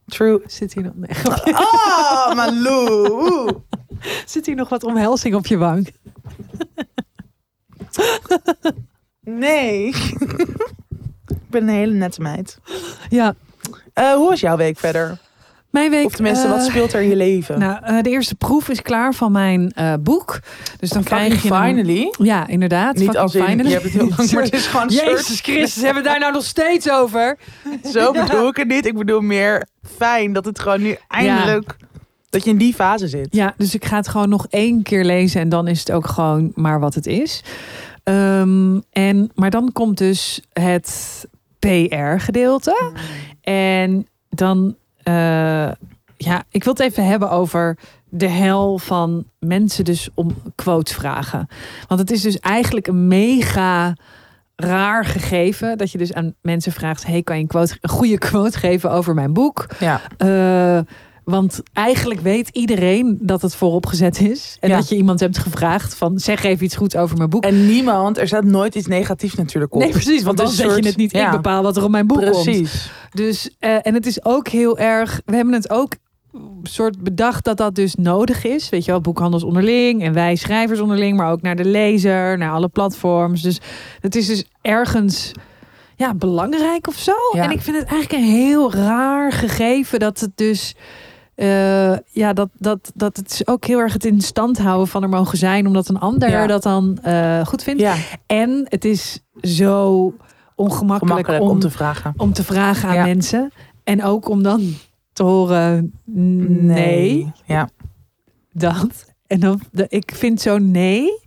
True. Zit hier nog, nee, Oh, Malou. zit hier nog wat omhelzing op je wang? Nee. ik ben een hele nette meid. Ja, Eh, hoe was jouw week verder? mijn week. Of tenminste, wat eh, speelt er in je leven? Nou, eh, de eerste proef is klaar van mijn boek. Dus dan Fucking krijg je finally. Ja, inderdaad. Niet als in, finally. je hebt het heel lang, maar het is gewoon Jezus Christus, hebben we daar nou nog steeds over? Zo bedoel ik het niet. Ik bedoel meer fijn dat het gewoon nu eindelijk... Dat je in die fase zit. Ja, dus ik ga het gewoon nog één keer lezen en dan is het ook gewoon maar wat het is. Ehm, en, maar dan komt dus het PR-gedeelte. En dan, eh, ja, ik wil het even hebben over de hel van mensen dus om quotes vragen. Want het is dus eigenlijk een mega raar gegeven dat je dus aan mensen vraagt: hey, kan je een, quote, een goede quote geven over mijn boek? Ja. Eh, want eigenlijk weet iedereen dat het voorop gezet is. En Ja. dat je iemand hebt gevraagd van zeg even iets goed over mijn boek. En niemand, er staat nooit iets negatiefs natuurlijk op. nee, precies, want dan een je het niet. ja. Ik bepaal wat er op mijn boek komt. Precies. Dus, eh, en het is ook heel erg. We hebben het ook soort bedacht dat dat dus nodig is. Weet je wel, boekhandels onderling en wij schrijvers onderling, maar ook naar de lezer, naar alle platforms. Dus het is dus ergens ja, belangrijk of zo. Ja. En ik vind het eigenlijk een heel raar gegeven dat het dus. Eh, ja, dat, dat, dat het is ook heel erg het in stand houden van er mogen zijn, omdat een ander Ja. dat dan eh, goed vindt. Ja, En het is zo ongemakkelijk gemakkelijk om, om te vragen. om te vragen aan Ja. mensen. En ook om dan te horen, nee, Ja. dat. En dan, ik vind zo nee.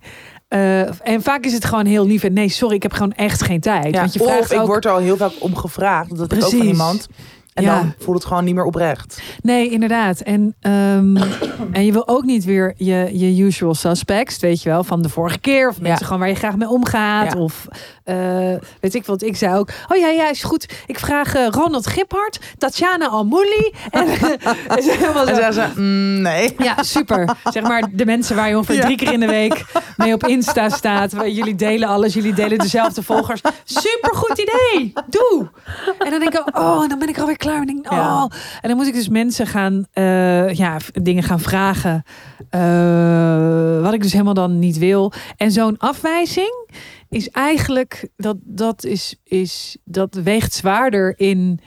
Eh, en vaak is het gewoon heel lief. En nee, sorry, ik heb gewoon echt geen tijd. ja. Want je of vraagt ik word er al heel vaak om gevraagd. Dat ik ook van iemand. En Ja. dan voelt het gewoon niet meer oprecht. Nee, inderdaad. En, ehm, en je wil ook niet weer je, je usual suspects, weet je wel, van de vorige keer. Of mensen Ja. gewoon waar je graag mee omgaat. Ja. Of eh, weet ik wat. Ik zei ook, oh ja, ja, is goed. Ik vraag eh, Ronald Giphart, Tatjana Almouli. En, helemaal En zeggen ze, mm, nee. Ja, super. Zeg maar de mensen waar je ongeveer drie keer in de week mee op Insta staat. Jullie delen alles, jullie delen dezelfde volgers. Super goed idee. Doe. En dan denk ik, oh, dan ben ik alweer klaar. En, denk, oh. Ja. en dan moet ik dus mensen gaan, eh, ja, dingen gaan vragen. eh, wat ik dus helemaal dan niet wil. En zo'n afwijzing is eigenlijk, dat, dat, is, is, dat weegt zwaarder in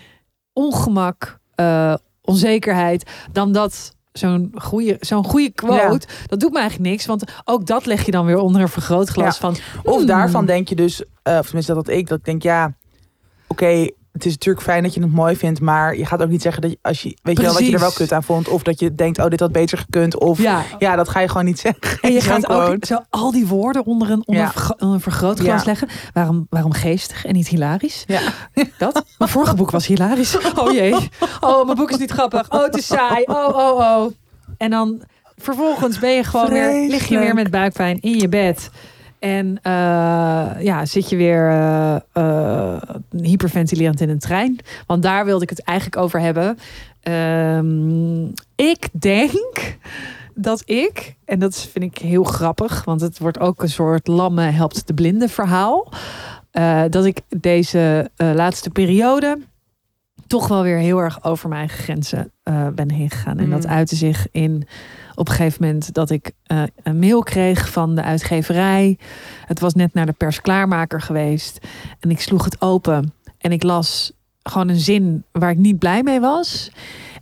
ongemak, eh, onzekerheid, dan dat zo'n goede, zo'n goede quote, dat doet me eigenlijk niks. Want ook dat leg je dan weer onder een vergrootglas Ja. van... Of hmm, daarvan denk je dus, of tenminste dat ik, dat ik denk, ja, oké, het is natuurlijk fijn dat je het mooi vindt, maar je gaat ook niet zeggen dat je, als je, weet je wel, wat je er wel kut aan vond, of dat je denkt, oh, dit had beter gekund, of ja, Ja, dat ga je gewoon niet zeggen. En je Gewoon gaat ook zo al die woorden onder een, onder Ja. een vergrootglas Ja. leggen. Waarom, waarom geestig en niet hilarisch? Ja. Dat? Mijn vorige boek was hilarisch. Oh jee. Oh, mijn boek is niet grappig. Oh, het is saai. Oh, oh, oh. En dan vervolgens ben je gewoon weer, lig je weer met buikpijn in je bed. En eh, ja, zit je weer eh, hyperventilerend in een trein. Want daar wilde ik het eigenlijk over hebben. Ehm, ik denk dat ik, en dat vind ik heel grappig, want het wordt ook een soort lamme helpt de blinde verhaal. dat ik deze laatste periode toch wel weer heel erg over mijn grenzen ben heen gegaan. En dat Mm. uitte zich in op een gegeven moment dat ik eh, een mail kreeg van de uitgeverij. Het was net naar de persklaarmaker geweest. En ik sloeg het open en ik las gewoon een zin waar ik niet blij mee was.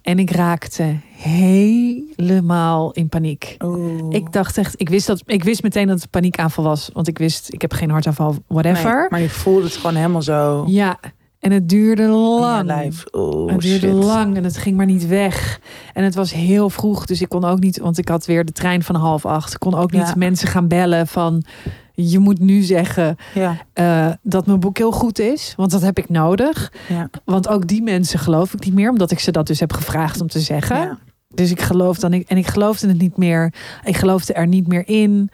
En ik raakte helemaal in paniek. Oeh. Ik dacht echt, ik wist, dat, ik wist meteen dat het een paniekaanval was. Want ik wist, ik heb geen hartaanval, whatever. Nee, maar je voelde het gewoon helemaal zo Ja, en het duurde lang. lijf. Oeh, het duurde shit. lang en het ging maar niet weg. En het was heel vroeg, dus ik kon ook niet, want ik had weer de trein van half acht. Ik kon ook niet Ja. mensen gaan bellen van, je moet nu zeggen Ja, eh, dat mijn boek heel goed is, want dat heb ik nodig. ja, Want ook die mensen geloof ik niet meer, omdat ik ze dat dus heb gevraagd om te zeggen. Dus ik geloof dan ik en ik geloofde het niet meer. Ik geloofde er niet meer in.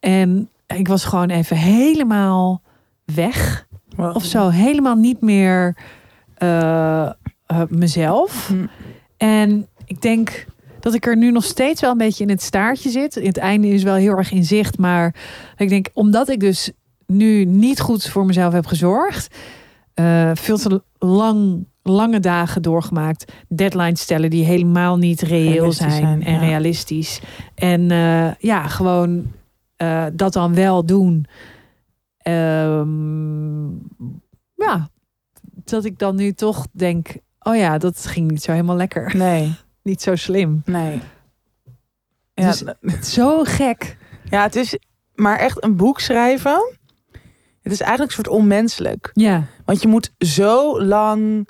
En ik was gewoon even helemaal weg Wow. of zo. Helemaal niet meer eh, eh, mezelf. Hm. En ik denk dat ik er nu nog steeds wel een beetje in het staartje zit. Het einde is wel heel erg in zicht. Maar ik denk, omdat ik dus nu niet goed voor mezelf heb gezorgd. eh, veel te lang, lange dagen doorgemaakt. Deadlines stellen die helemaal niet reëel zijn, zijn, en ja. realistisch. En ja, gewoon dat dan wel doen. Ehm, ja, dat ik dan nu toch denk, oh ja, dat ging niet zo helemaal lekker. Nee, Niet zo slim. nee. Ja, Dus- Zo gek. ja, het is maar echt een boek schrijven. Het is eigenlijk een soort onmenselijk. Ja, Want je moet zo lang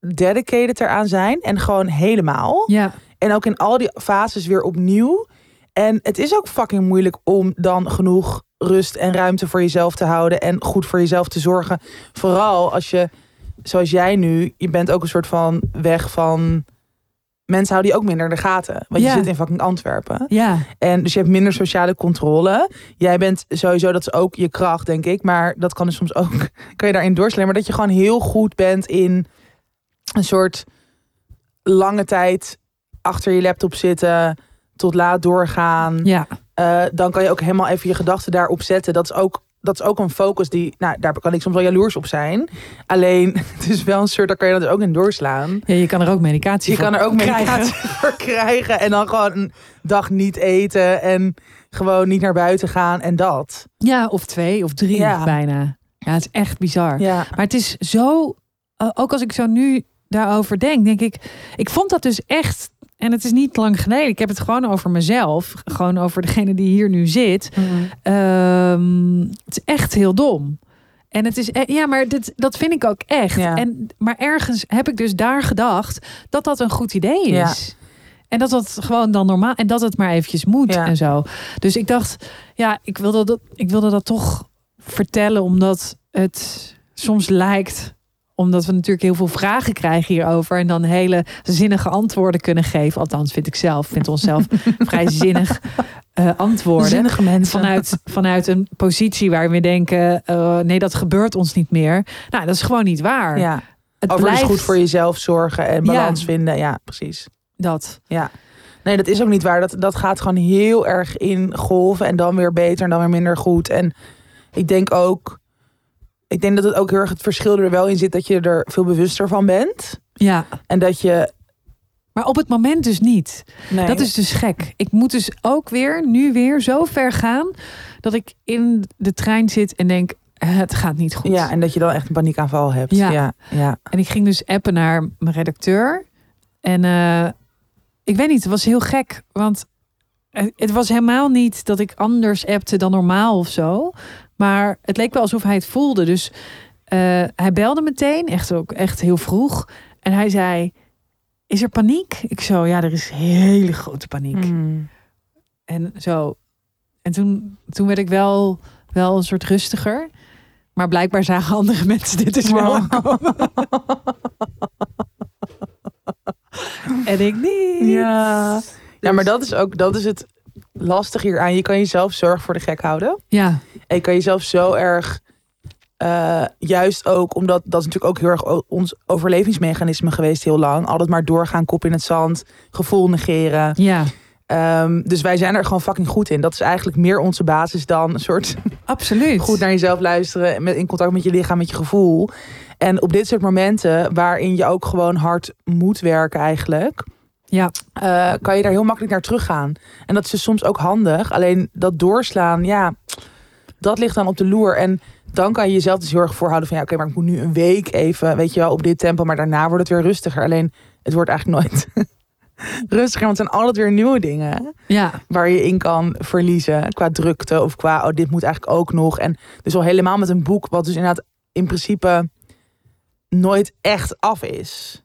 dedicated eraan zijn. En gewoon helemaal. ja, En ook in al die fases weer opnieuw. En het is ook fucking moeilijk om dan genoeg rust en ruimte voor jezelf te houden. En goed voor jezelf te zorgen. Vooral als je, zoals jij nu, je bent ook een soort van weg van... Mensen houden je ook minder in de gaten. Want Ja. je zit in fucking Antwerpen. ja, En dus je hebt minder sociale controle. Jij bent sowieso, dat is ook je kracht, denk ik. Maar dat kan dus soms ook, kan je daarin doorslaan. Maar dat je gewoon heel goed bent in een soort lange tijd achter je laptop zitten, tot laat doorgaan. ja. Eh, dan kan je ook helemaal even je gedachten daarop zetten. Dat is ook, dat is ook een focus die, nou, daar kan ik soms wel jaloers op zijn. Alleen, het is wel een soort, daar kan je dat ook in doorslaan. Ja, je kan er ook medicatie Je voor kan er ook krijgen. medicatie voor krijgen. En dan gewoon een dag niet eten. En gewoon niet naar buiten gaan. En dat. Ja, of twee of drie Ja. bijna. Ja, het is echt bizar. Ja. Maar het is zo, eh, ook als ik zo nu daarover denk, denk ik, ik vond dat dus echt, en het is niet lang geleden, ik heb het gewoon over mezelf, gewoon over degene die hier nu zit. Ehm, het is echt heel dom. En het is, e- ja, maar dit, dat vind ik ook echt. Ja. En, maar ergens heb ik dus daar gedacht dat dat een goed idee is. En dat dat gewoon dan normaal, en dat het maar eventjes moet Ja. en zo. Dus ik dacht, ja, ik wilde dat, ik wilde dat toch vertellen, omdat het soms lijkt omdat we natuurlijk heel veel vragen krijgen hierover. En dan hele zinnige antwoorden kunnen geven. Althans, vind ik zelf. Vind onszelf vrij zinnig eh, antwoorden. Zinnige mensen. Vanuit, vanuit een positie waar we denken: eh, nee, dat gebeurt ons niet meer. Nou, dat is gewoon niet waar. Ja. het Over blijft goed voor jezelf zorgen en Ja. balans vinden. Ja, precies. dat. Nee, dat is ook niet waar. Dat, dat gaat gewoon heel erg in golven. En dan weer beter en dan weer minder goed. En ik denk ook... Ik denk dat het ook heel erg het verschil er wel in zit... dat je er veel bewuster van bent. Ja, En dat je... maar op het moment dus niet. Nee, Dat is dus gek. Ik moet dus ook weer, nu weer, zo ver gaan dat ik in de trein zit en denk: het gaat niet goed. Ja, en dat je dan echt een paniekaanval hebt. Ja. ja, ja. En ik ging dus appen naar mijn redacteur. En eh, ik weet niet, het was heel gek. Want eh, het was helemaal niet dat ik anders appte dan normaal of zo. Maar het leek wel alsof hij het voelde. Dus Eh, hij belde meteen, echt ook echt heel vroeg. En hij zei: Is er paniek? Ik zo, ja, er is hele grote paniek. Mm. En zo. En toen, toen werd ik wel, wel een soort rustiger. Maar blijkbaar zagen andere mensen dit dus wel Wow. en ik niet. Ja. ja, maar dat is ook dat is het lastig hieraan. Je kan jezelf zorg voor de gek houden. Ja, En je kan jezelf zo erg, eh, juist ook, omdat dat is natuurlijk ook heel erg ons overlevingsmechanisme geweest heel lang. Altijd maar doorgaan, kop in het zand, gevoel negeren. ja, Ehm, dus wij zijn er gewoon fucking goed in. Dat is eigenlijk meer onze basis dan een soort absoluut. goed naar jezelf luisteren, met, in contact met je lichaam, met je gevoel. En op dit soort momenten, waarin je ook gewoon hard moet werken eigenlijk, Ja, eh, kan je daar heel makkelijk naar teruggaan. En dat is dus soms ook handig. Alleen dat doorslaan, ja, dat ligt dan op de loer. En dan kan je jezelf dus heel erg voorhouden van ja, oké, maar ik moet nu een week even, weet je wel, op dit tempo, maar daarna wordt het weer rustiger. Alleen het wordt eigenlijk nooit rustiger, want het zijn altijd weer nieuwe dingen ja, waar je in kan verliezen qua drukte of qua oh, dit moet eigenlijk ook nog. En dus al helemaal met een boek wat dus inderdaad in principe nooit echt af is.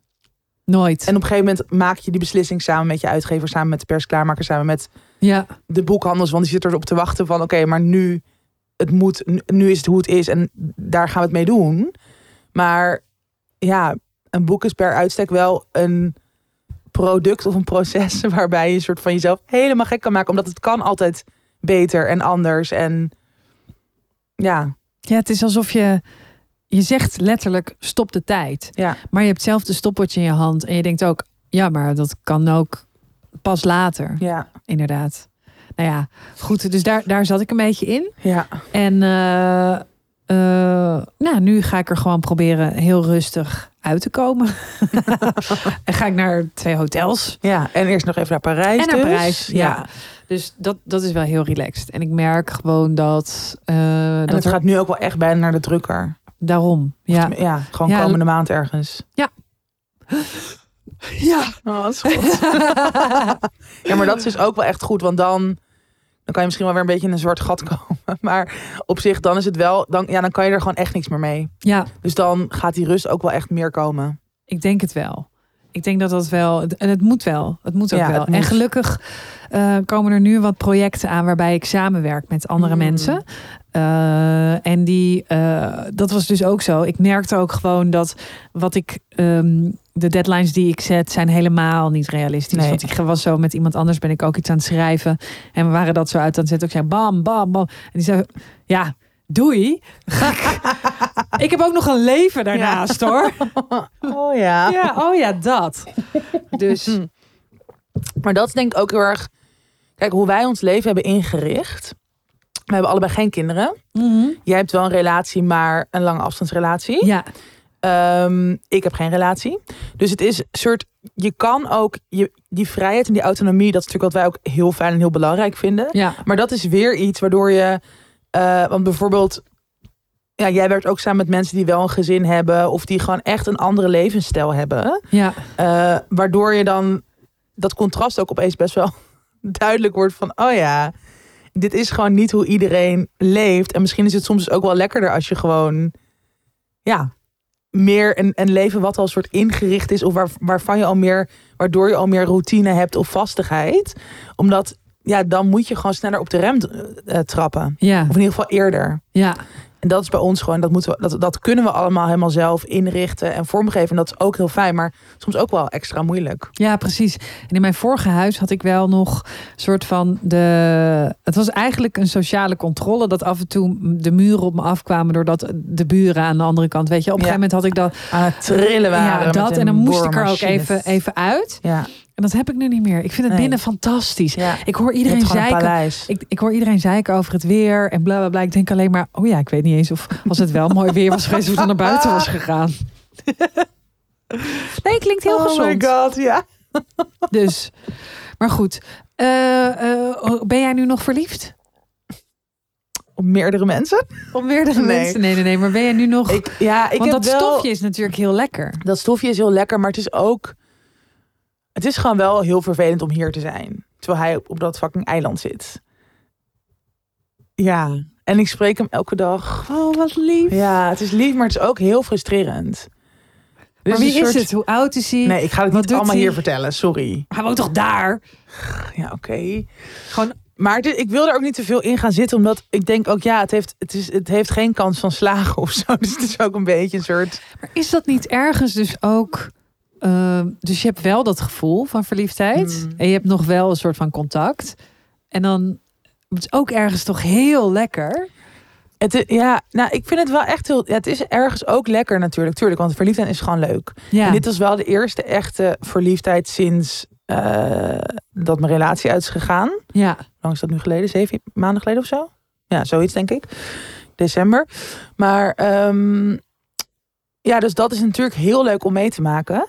nooit. En op een gegeven moment maak je die beslissing samen met je uitgever, samen met de persklaarmaker, samen met ja, de boekhandels. Want die zit erop te wachten van oké, maar nu, het moet, nu- is het hoe het is en daar gaan we het mee doen. Maar ja, een boek is per uitstek wel een product of een proces waarbij je een soort van jezelf helemaal gek kan maken. Omdat het kan altijd beter en anders. En ja, ja, het is alsof je... Je zegt letterlijk stop de tijd. ja, Maar je hebt zelf de stopwatch in je hand. En je denkt ook, ja, maar dat kan ook pas later. ja, Inderdaad. Nou ja, goed. Dus daar, daar zat ik een beetje in. ja. En eh, eh, nou, nu ga ik er gewoon proberen heel rustig uit te komen. en ga ik naar twee hotels. Ja, en eerst nog even naar Parijs. en naar dus. Parijs. Ja. Dus dat, dat is wel heel relaxed. En ik merk gewoon dat... eh, En dat het er- gaat nu ook wel echt bijna naar de drukker. Daarom. Ja. Ja, gewoon Ja. komende maand ergens. ja. Oh, dat is goed. ja, maar dat is dus ook wel echt goed, want dan, dan kan je misschien wel weer een beetje in een zwart gat komen. Maar op zich, dan is het wel, dan, ja, dan kan je er gewoon echt niks meer mee. ja, Dus dan gaat die rust ook wel echt meer komen. ik denk het wel. Ik denk dat dat wel... En het moet wel. Het moet ook Ja, wel. En gelukkig eh, komen er nu wat projecten aan... waarbij ik samenwerk met andere Mm. mensen. Eh, en die, eh, dat was dus ook zo. Ik merkte ook gewoon dat wat ik, ehm, de deadlines die ik zet, zijn helemaal niet realistisch. Nee. Want ik was zo met iemand anders, ben ik ook iets aan het schrijven. En we waren dat zo uit aan het zetten. Ik zei bam, bam, bam. En die zei, ja, doei. ik heb ook nog een leven daarnaast hoor. Oh ja. Ja, oh ja, dat. Dus Maar dat is denk ik ook heel erg, kijk, hoe wij ons leven hebben ingericht. We hebben allebei geen kinderen. mhm. Jij hebt wel een relatie, maar een lange afstandsrelatie. ja, Ehm, ik heb geen relatie. Dus het is een soort. Je kan ook je, die vrijheid en die autonomie, dat is natuurlijk wat wij ook heel fijn en heel belangrijk vinden. ja, Maar dat is weer iets waardoor je. eh, want bijvoorbeeld. Ja, jij werkt ook samen met mensen die wel een gezin hebben. Of die gewoon echt een andere levensstijl hebben. ja, Eh, waardoor je dan dat contrast ook opeens best wel duidelijk wordt van. Oh ja, dit is gewoon niet hoe iedereen leeft. En misschien is het soms ook wel lekkerder als je gewoon. Ja, meer een, een leven wat al soort ingericht is. Of waar, waarvan je al meer. Waardoor je al meer routine hebt of vastigheid. Omdat. Ja, dan moet je gewoon sneller op de rem eh, trappen. ja, Of in ieder geval eerder. ja. En dat is bij ons gewoon, dat, moeten we, dat, dat kunnen we allemaal helemaal zelf inrichten en vormgeven. En dat is ook heel fijn, maar soms ook wel extra moeilijk. Ja, precies. En in mijn vorige huis had ik wel nog een soort van de. Het was eigenlijk een sociale controle dat af en toe de muren op me afkwamen doordat de buren aan de andere kant, weet je, op een Ja. gegeven moment had ik dat. Aan het trillen waren. ja, dat en dan moest ik er ook even, even uit. Ja, En dat heb ik nu niet meer. Ik vind het Nee. binnen fantastisch. ja. Ik hoor iedereen zeiken. Ik, ik hoor iedereen zeiken over het weer en bla bla bla. Ik denk alleen maar, oh ja, ik weet niet eens of als het wel mooi weer was geweest, of dan naar buiten was gegaan. nee, klinkt heel oh gezond. my god, ja. Dus, maar goed. Eh, eh, ben jij nu nog verliefd? Op meerdere mensen. Op meerdere Nee. mensen? Nee, nee, nee. Maar ben jij nu nog... Ik, ja, ik Want heb dat wel, stofje is natuurlijk heel lekker. Dat stofje is heel lekker, maar het is ook... Het is gewoon wel heel vervelend om hier te zijn. Terwijl hij op, op dat fucking eiland zit. Ja, En ik spreek hem elke dag. Oh, wat lief. Ja, het is lief, maar het is ook heel frustrerend. Dus maar wie een is soort- het? Hoe oud is hij? Nee, ik ga het Wat niet allemaal hij? hier vertellen. Sorry. Hij woont toch daar? Ja, oké. Gewoon, Maar dit- ik wil er ook niet te veel in gaan zitten, omdat ik denk ook, ja, het heeft, het is, het heeft geen kans van slagen of zo. Dus het is ook een beetje een soort. maar is dat niet ergens dus ook... eh, dus je hebt wel dat gevoel van verliefdheid. Mm. En je hebt nog wel een soort van contact. En dan... Het is ook ergens toch heel lekker. Het, ja, nou, ik vind het wel echt heel. Ja, het is ergens ook lekker natuurlijk, tuurlijk, want verliefdheid is gewoon leuk. Ja. En dit was wel de eerste echte verliefdheid sinds eh, dat mijn relatie uit is gegaan. ja. Lang is dat nu geleden? Zeven maanden geleden of zo? Ja, zoiets denk ik. December. Maar ehm, ja, dus dat is natuurlijk heel leuk om mee te maken.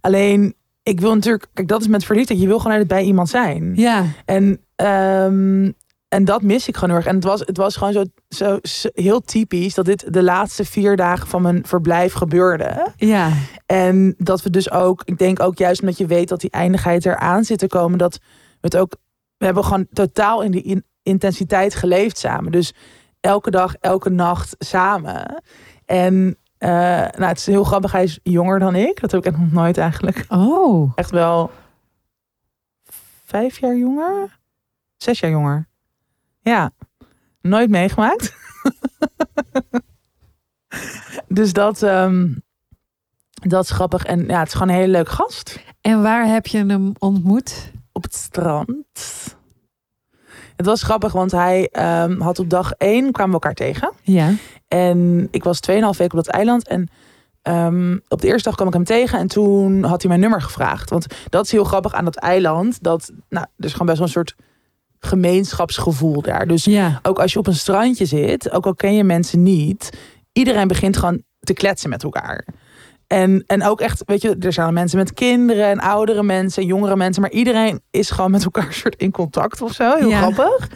Alleen, ik wil natuurlijk... Kijk, dat is met verliefdheid. Je wil gewoon altijd bij iemand zijn. Ja. En, ehm, en dat mis ik gewoon heel erg. En het was, het was gewoon zo, zo, zo heel typisch... dat dit de laatste vier dagen van mijn verblijf gebeurde. Ja. En dat we dus ook, ik denk ook juist omdat je weet dat die eindigheid eraan zit te komen, dat we het ook, we hebben gewoon totaal in die in- intensiteit geleefd samen. Dus elke dag, elke nacht samen. En eh, nou, het is heel grappig, hij is jonger dan ik. Dat heb ik echt nog nooit eigenlijk. Oh. Echt wel vijf jaar jonger? Zes jaar jonger. Ja, nooit meegemaakt. dus dat, ehm, dat is grappig. En ja, het is gewoon een hele leuke gast. En waar heb je hem ontmoet? Op het strand. Het was grappig, want hij ehm, had op dag één kwamen we elkaar tegen. Ja. En ik was 2,5 weken op dat eiland. En ehm, op de eerste dag kwam ik hem tegen. En toen had hij mijn nummer gevraagd. Want dat is heel grappig aan dat eiland. Dat, nou, er is gewoon best wel een soort gemeenschapsgevoel daar. Dus Ja. ook als je op een strandje zit, ook al ken je mensen niet, iedereen begint gewoon te kletsen met elkaar. En, en ook echt, weet je, er zijn mensen met kinderen en oudere mensen en jongere mensen, maar iedereen is gewoon met elkaar soort in contact of zo. Heel Ja. grappig.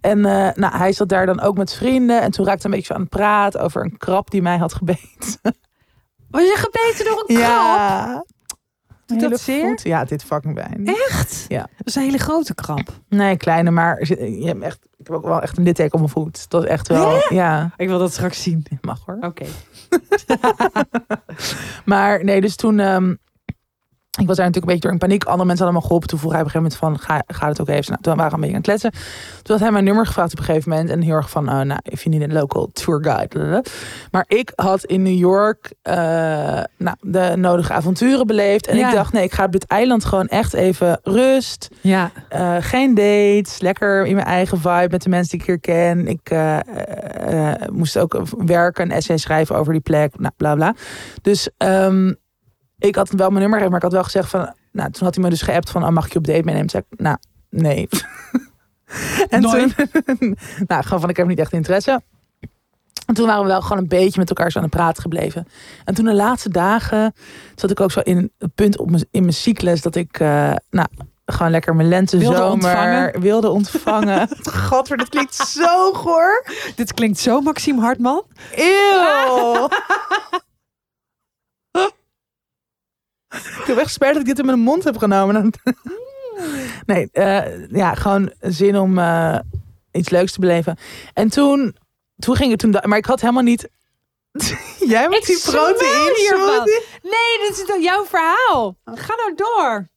En eh, nou, hij zat daar dan ook met vrienden en toen raakte een beetje aan het praten over een krab die mij had gebeten. Was je gebeten door een krab? Ja. Doet Hele dat zeer? voet. Ja, dit fucking pijn. Echt? Ja. Dat is een hele grote krab. Nee, kleine, maar je hebt echt, ik heb ook wel echt een litteken op mijn voet. Dat is echt wel, ja, Ik wil dat straks zien. mag hoor. Oké. Maar nee, dus toen. ehm, ik was daar natuurlijk een beetje door in paniek. Andere mensen hadden me geholpen. Toen vroeg hij op een gegeven moment van, ga, ga het ook even. Nou, toen waren we een beetje aan het kletsen. Toen had hij mijn nummer gevraagd op een gegeven moment. En heel erg van, oh, nou, if you need a local tour guide. Maar ik had in New York eh, nou, de nodige avonturen beleefd. En Ja. ik dacht, nee, ik ga op dit eiland gewoon echt even rust. Ja. Eh, geen dates, lekker in mijn eigen vibe met de mensen die ik hier ken. Ik eh, moest ook werken, een essay schrijven over die plek, nou, bla bla. Dus ehm, ik had wel mijn nummer gegeven, maar ik had wel gezegd van... Nou, toen had hij me dus geappt van, oh, mag ik je op date meenemen? Toen zei ik, nou, nee. en Nooit? toen, nou, gewoon van, ik heb niet echt interesse. En toen waren we wel gewoon een beetje met elkaar zo aan het praten gebleven. En toen de laatste dagen zat ik ook zo in het punt op mijn, in mijn cyclus dat ik, eh, nou, gewoon lekker mijn lente Wilde zomer ontvangen? wilde ontvangen. Gadver, dat klinkt zo goor. Dit klinkt zo Maxime Hartman. Eeuw. Ik heb echt spijt dat ik dit in mijn mond heb genomen. nee, eh, ja, gewoon zin om eh, iets leuks te beleven. En toen, toen ging het toen, maar ik had helemaal niet. Jij met Ik die proteïne hiervan. Nee, dit is dan jouw verhaal. Ga nou door.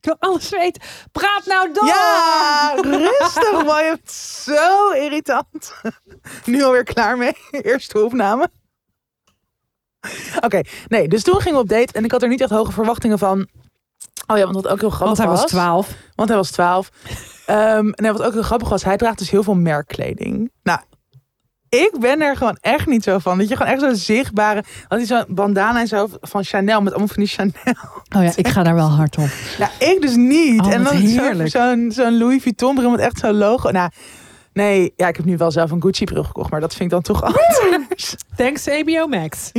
Ik wil alles weten. Praat nou door. Ja, rustig man. Je bent zo irritant. Nu alweer klaar mee. Eerste opname. Oké, nee, dus toen gingen we op date en ik had er niet echt hoge verwachtingen van. Oh ja, want wat ook heel grappig Want hij was 12. Want hij was 12. Ehm en wat ook heel grappig was, hij draagt dus heel veel merkkleding. Nou, ik ben er gewoon echt niet zo van. Dat je gewoon echt zo'n zichtbare. Had hij zo'n bandana en zo van Chanel met allemaal van die Chanel. Oh ja, ik ga daar wel hard op. Nou, ik dus niet. Oh, en dan zo'n zo'n Louis Vuitton bril met echt zo'n logo. Nou, nee, ja, ik heb nu wel zelf een Gucci bril gekocht, maar dat vind ik dan toch anders. Thanks HBO Max.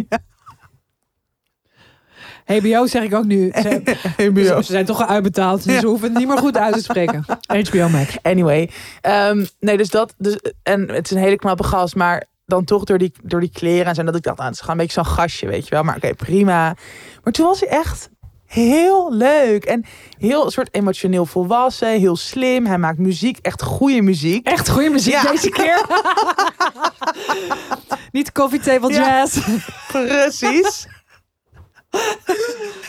HBO zeg ik ook nu. Ze, HBO. ze zijn toch al uitbetaald. Dus Ja. ze hoeven het niet meer goed uit te spreken. HBO Max. Anyway, ehm, nee, dus dat. Dus, en het is een hele knappe gast, maar dan toch door die, door die kleren en zo. Dat ik dacht, nou, het is gewoon een beetje zo'n gastje, weet je wel. Maar oké, prima. Maar toen was hij echt heel leuk. En heel soort emotioneel volwassen, heel slim. Hij maakt muziek, echt goede muziek. Echt goede muziek Ja. deze keer. Niet coffee table Ja. jazz. Precies.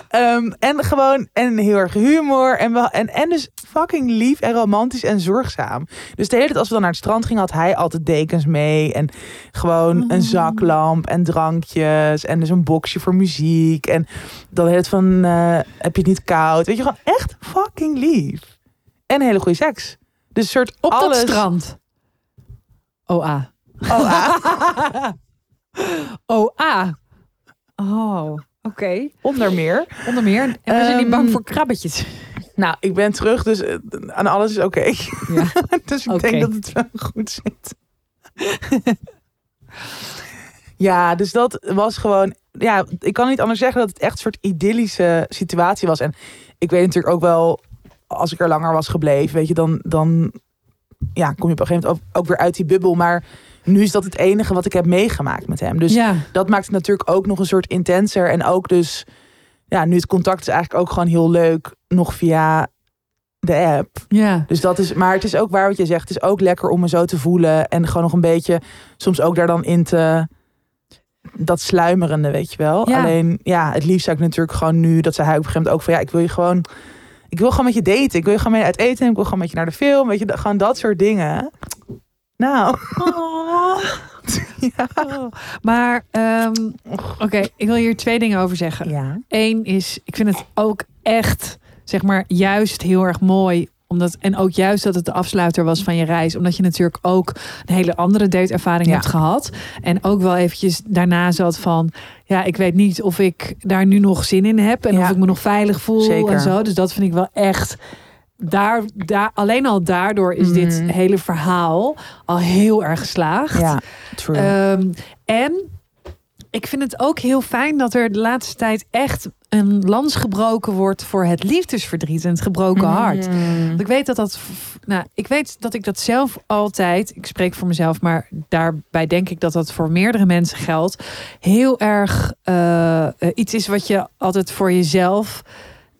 Ehm, en gewoon, en heel erg humor. En, wel, en, en dus fucking lief en romantisch en zorgzaam. Dus de hele tijd als we dan naar het strand gingen, had hij altijd dekens mee. En gewoon een zaklamp en drankjes. En dus een boxje voor muziek. En dan heet het van, eh, heb je het niet koud? Weet je, gewoon echt fucking lief. En hele goede seks. Dus een soort Op alles. dat strand. OA. Oh, ah, OA. Oh, oké. onder meer. Onder meer. En we zijn niet bang Ehm, voor krabbetjes. Nou, ik ben terug, dus eh, aan alles is oké. Ja. dus ik denk dat het wel goed zit. ja, dus dat was gewoon... Ja, ik kan niet anders zeggen dat het echt een soort idyllische situatie was. En ik weet natuurlijk ook wel, als ik er langer was gebleven, weet je, dan, dan ja, kom je op een gegeven moment ook, ook weer uit die bubbel. Maar nu is dat het enige wat ik heb meegemaakt met hem. Dus ja. dat maakt het natuurlijk ook nog een soort intenser. En ook dus, ja, nu het contact is eigenlijk ook gewoon heel leuk, nog via de app. Ja. Dus dat is, maar het is ook waar wat je zegt. Het is ook lekker om me zo te voelen. En gewoon nog een beetje, soms ook daar dan in te, dat sluimerende, weet je wel. Ja. Alleen, ja, het liefst zou ik natuurlijk gewoon nu, dat zei hij op een gegeven moment ook van, ja, ik wil je gewoon, ik wil gewoon met je daten. Ik wil je gewoon mee uit eten. Ik wil gewoon met je naar de film. Weet je, gewoon dat soort dingen. Nou. ja. Maar, ehm, oké, ik wil hier twee dingen over zeggen. ja. Eén is, ik vind het ook echt, zeg maar, juist heel erg mooi. Omdat, en ook juist dat het de afsluiter was van je reis. Omdat je natuurlijk ook een hele andere dateervaring Ja. hebt gehad. En ook wel eventjes daarna zat van... Ja, ik weet niet of ik daar nu nog zin in heb. En Ja. of ik me nog veilig voel Zeker. en zo. Dus dat vind ik wel echt... Daar, daar, alleen al daardoor is dit Mhm. hele verhaal al heel erg geslaagd. Ja, true. Ehm, en ik vind het ook heel fijn dat er de laatste tijd echt een lans gebroken wordt voor het liefdesverdriet en het gebroken hart. Mm. Want ik weet dat dat, nou, ik weet dat ik dat zelf altijd, ik spreek voor mezelf, maar daarbij denk ik dat dat voor meerdere mensen geldt, heel erg eh, eh, iets is wat je altijd voor jezelf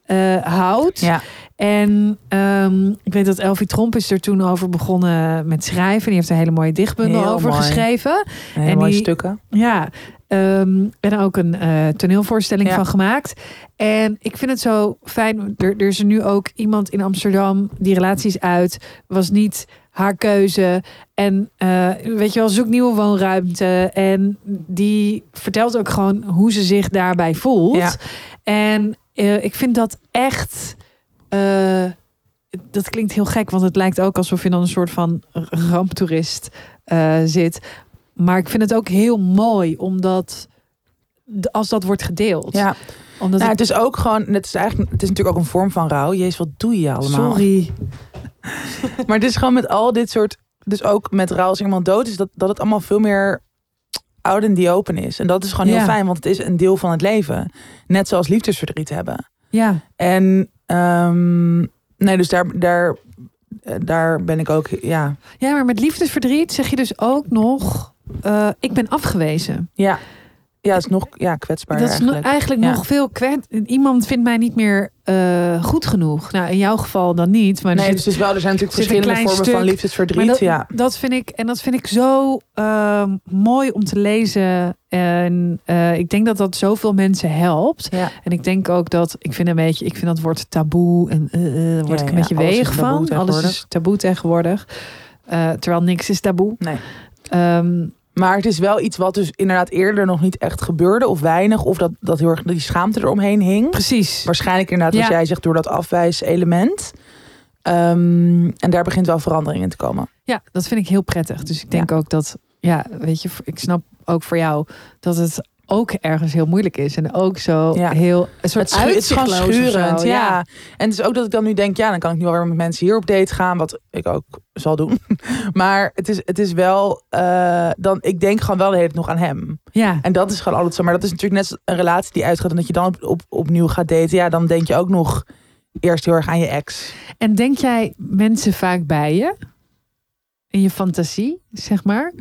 eh, houdt. Ja, En ehm, ik weet dat Elfie Tromp is er toen over begonnen met schrijven. Die heeft een hele mooie dichtbundel Heel over mooi. geschreven. hele En mooie die- stukken. Ja, ehm en ook een eh, toneelvoorstelling Ja. van gemaakt. En ik vind het zo fijn. Er, er is er nu ook iemand in Amsterdam. Die relatie is uit. Was niet haar keuze. En eh, weet je wel, zoekt nieuwe woonruimte. En die vertelt ook gewoon hoe ze zich daarbij voelt. Ja. En eh, ik vind dat echt. Eh, dat klinkt heel gek, want het lijkt ook alsof je dan een soort van ramptoerist eh, zit. Maar ik vind het ook heel mooi, omdat als dat wordt gedeeld. Ja, omdat nou, het is ook gewoon, het is eigenlijk, het is natuurlijk ook een vorm van rouw. Jezus, wat doe je allemaal? sorry. Maar het is gewoon met al dit soort, dus ook met rouw als iemand dood is, dat, dat het allemaal veel meer out in the open is. En dat is gewoon heel Ja. fijn, want het is een deel van het leven. Net zoals liefdesverdriet hebben. Ja, En ehm, nee, dus daar, daar, eh, daar ben ik ook, ja, ja, maar met liefdesverdriet zeg je dus ook nog: eh, ik ben afgewezen. ja, ja, het is nog ja, kwetsbaar dat is eigenlijk. eigenlijk Ja. nog veel kwet. Iemand vindt mij niet meer eh, goed genoeg. Nou, in jouw geval dan niet. Maar Nee, zit- dus het is wel, er zijn natuurlijk verschillende vormen van liefdesverdriet. Dat, ja. dat vind ik en dat vind ik zo ehm, mooi om te lezen. En eh, ik denk dat dat zoveel mensen helpt. Ja. En ik denk ook dat ik vind een beetje, ik vind dat woord taboe en eh, daar word ik een beetje weeg van. Alles is taboe tegenwoordig. Terwijl niks is taboe. Nee. Ehm, Maar het is wel iets wat dus inderdaad eerder nog niet echt gebeurde of weinig. Of dat, dat heel erg die schaamte eromheen hing. precies. Waarschijnlijk inderdaad, wat Ja. jij zegt, door dat afwijselement. Ehm, en daar begint wel verandering in te komen. Ja, dat vind ik heel prettig. Dus ik denk ook dat, ja, weet je, ik snap ook voor jou dat het ook ergens heel moeilijk is. En ook zo Ja. heel, een soort Het, schu- uitzichtloos zo. Ja. En het is ook dat ik dan nu denk, ja, dan kan ik nu wel weer met mensen hier op date gaan. Wat ik ook zal doen. Maar het is, het is wel, eh, dan, ik denk gewoon wel de hele tijd nog aan hem. Ja, En dat is gewoon altijd zo. Maar dat is natuurlijk net een relatie die uitgaat. En dat je dan op, op, opnieuw gaat daten. Ja, dan denk je ook nog eerst heel erg aan je ex. En denk jij mensen vaak bij je? In je fantasie, zeg maar?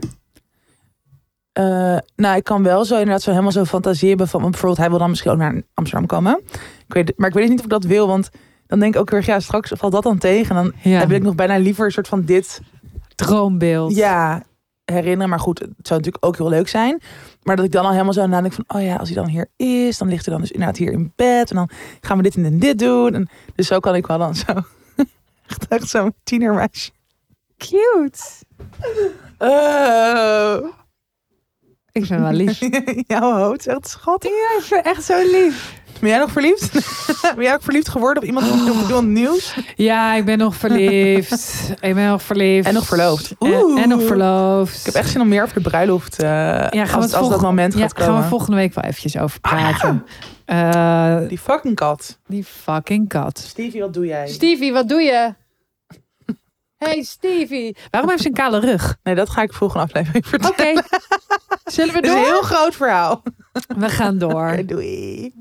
Eh, nou, ik kan wel zo inderdaad zo helemaal zo fantaseren van bijvoorbeeld hij wil dan misschien ook naar Amsterdam komen. Ik weet, maar ik weet niet of ik dat wil, want dan denk ik ook weer ja straks valt dat dan tegen. En dan Ja. heb ik nog bijna liever een soort van dit Droombeeld. ja herinneren. Maar goed, het zou natuurlijk ook heel leuk zijn. Maar dat ik dan al helemaal zo nadenk van oh ja, als hij dan hier is, dan ligt hij dan dus inderdaad hier in bed en dan gaan we dit en dit doen. En dus zo kan ik wel dan zo echt, echt zo'n tienermeisje. Cute. Oh. Ik het wel lief. Jouw hoofd is echt schattig. Ja, ik het echt zo lief. Ben jij nog verliefd? ben jij ook verliefd geworden op iemand, op iemand nieuws? Ja, ik ben nog verliefd. ik ben nog verliefd. En nog verloofd. En, nog verloofd. Ik heb echt zin om meer over de bruiloft. eh ja, gaan we als, het als dat moment ja, gaat komen. gaan we volgende week wel eventjes over Ah, praten. Eh, Die fucking kat. die fucking kat. Stevie, wat doe jij? Stevie, wat doe je? Hey Stevie. Waarom heeft ze een kale rug? Nee, dat ga ik volgende aflevering Oké. vertellen. Zullen we Het is door? een heel groot verhaal. We gaan door. Oké, doei.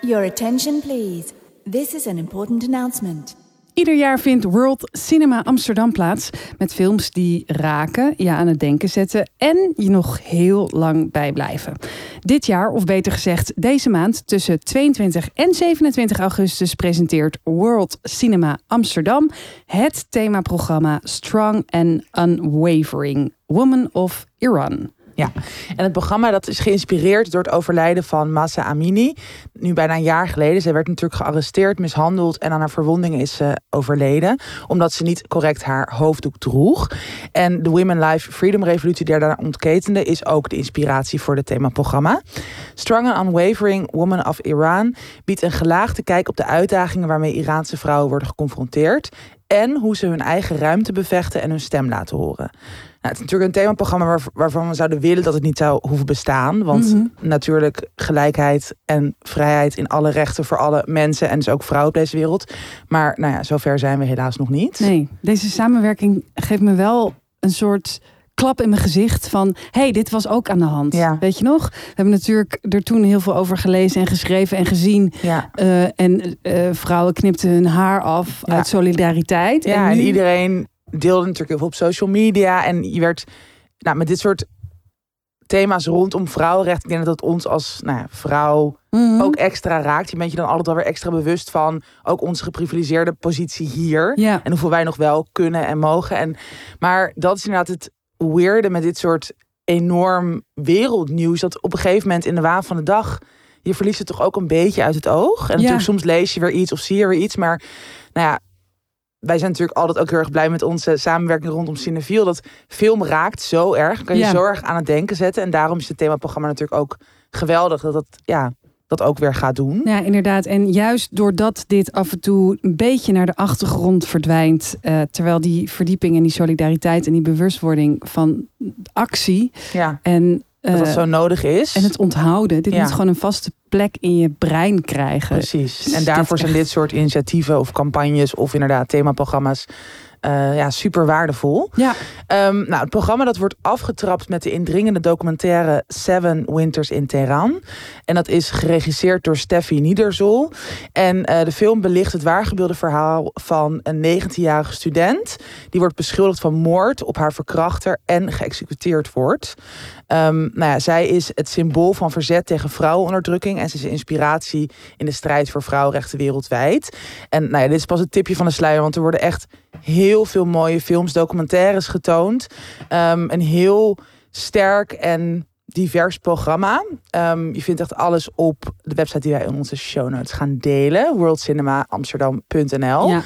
Your attention, please. This is an important announcement. Ieder jaar vindt World Cinema Amsterdam plaats met films die raken, je aan het denken zetten en je nog heel lang bijblijven. Dit jaar, of beter gezegd deze maand, tussen 22 en 27 augustus presenteert World Cinema Amsterdam het themaprogramma Strong and Unwavering Woman of Iran. Ja, en het programma dat is geïnspireerd door het overlijden van Massa Amini. Nu bijna een jaar geleden. Zij werd natuurlijk gearresteerd, mishandeld en aan haar verwondingen is ze overleden. Omdat ze niet correct haar hoofddoek droeg. En de Women Life Freedom Revolutie die daarna ontketende is ook de inspiratie voor het themaprogramma. Strong and Unwavering Woman of Iran biedt een gelaagde kijk op de uitdagingen waarmee Iraanse vrouwen worden geconfronteerd. En hoe ze hun eigen ruimte bevechten en hun stem laten horen. Nou, het is natuurlijk een themaprogramma waar, waarvan we zouden willen dat het niet zou hoeven bestaan. Want Mhm. natuurlijk gelijkheid en vrijheid in alle rechten voor alle mensen en dus ook vrouwen op deze wereld. Maar nou ja, zover zijn we helaas nog niet. Nee, deze samenwerking geeft me wel een soort klap in mijn gezicht van... hey, dit was ook aan de hand. Ja. Weet je nog? We hebben natuurlijk er toen heel veel over gelezen en geschreven en gezien. Ja, Eh, en eh, vrouwen knipten hun haar af Ja. uit solidariteit. ja en iedereen deelde natuurlijk heel veel op social media. En je werd nou, met dit soort thema's rondom vrouwenrecht. Ik denk dat het ons als nou ja, vrouw Mhm. ook extra raakt. Je bent je dan altijd wel weer extra bewust van ook onze geprivilegeerde positie hier. Ja, En hoeveel wij nog wel kunnen en mogen. En, maar dat is inderdaad het weirde met dit soort enorm wereldnieuws. Dat op een gegeven moment in de waan van de dag... je verliest het toch ook een beetje uit het oog. En natuurlijk soms lees je weer iets of zie je weer iets. Maar nou ja, wij zijn natuurlijk altijd ook heel erg blij met onze samenwerking rondom Cineviel. Dat film raakt zo erg. Kan je Ja. zo erg aan het denken zetten. En daarom is het themaprogramma natuurlijk ook geweldig. Dat dat, ja, dat ook weer gaat doen. ja, inderdaad. En juist doordat dit af en toe een beetje naar de achtergrond verdwijnt... eh, terwijl die verdieping en die solidariteit en die bewustwording van actie... Ja, en, dat dat eh, zo nodig is. en het onthouden... dit Ja. moet gewoon een vaste plek in je brein krijgen. Precies. Dus En daarvoor zijn echt- dit soort initiatieven of campagnes of inderdaad themaprogramma's eh, ja, super waardevol. Ja, Ehm, nou, het programma dat wordt afgetrapt met de indringende documentaire Seven Winters in Teheran. En dat is geregisseerd door Steffi Niederzol. En eh, de film belicht het waargebeelde verhaal van een 19-jarige student. Die wordt beschuldigd van moord op haar verkrachter en geëxecuteerd wordt. Ehm, nou ja, zij is het symbool van verzet tegen vrouwenonderdrukking. En ze is inspiratie in de strijd voor vrouwenrechten wereldwijd. En nou ja, dit is pas het tipje van de sluier. Want er worden echt heel veel mooie films, documentaires getoond. Ehm, een heel sterk en divers programma. Ehm, je vindt echt alles op de website die wij in onze show notes gaan delen. worldcinemaamsterdam.nl ja.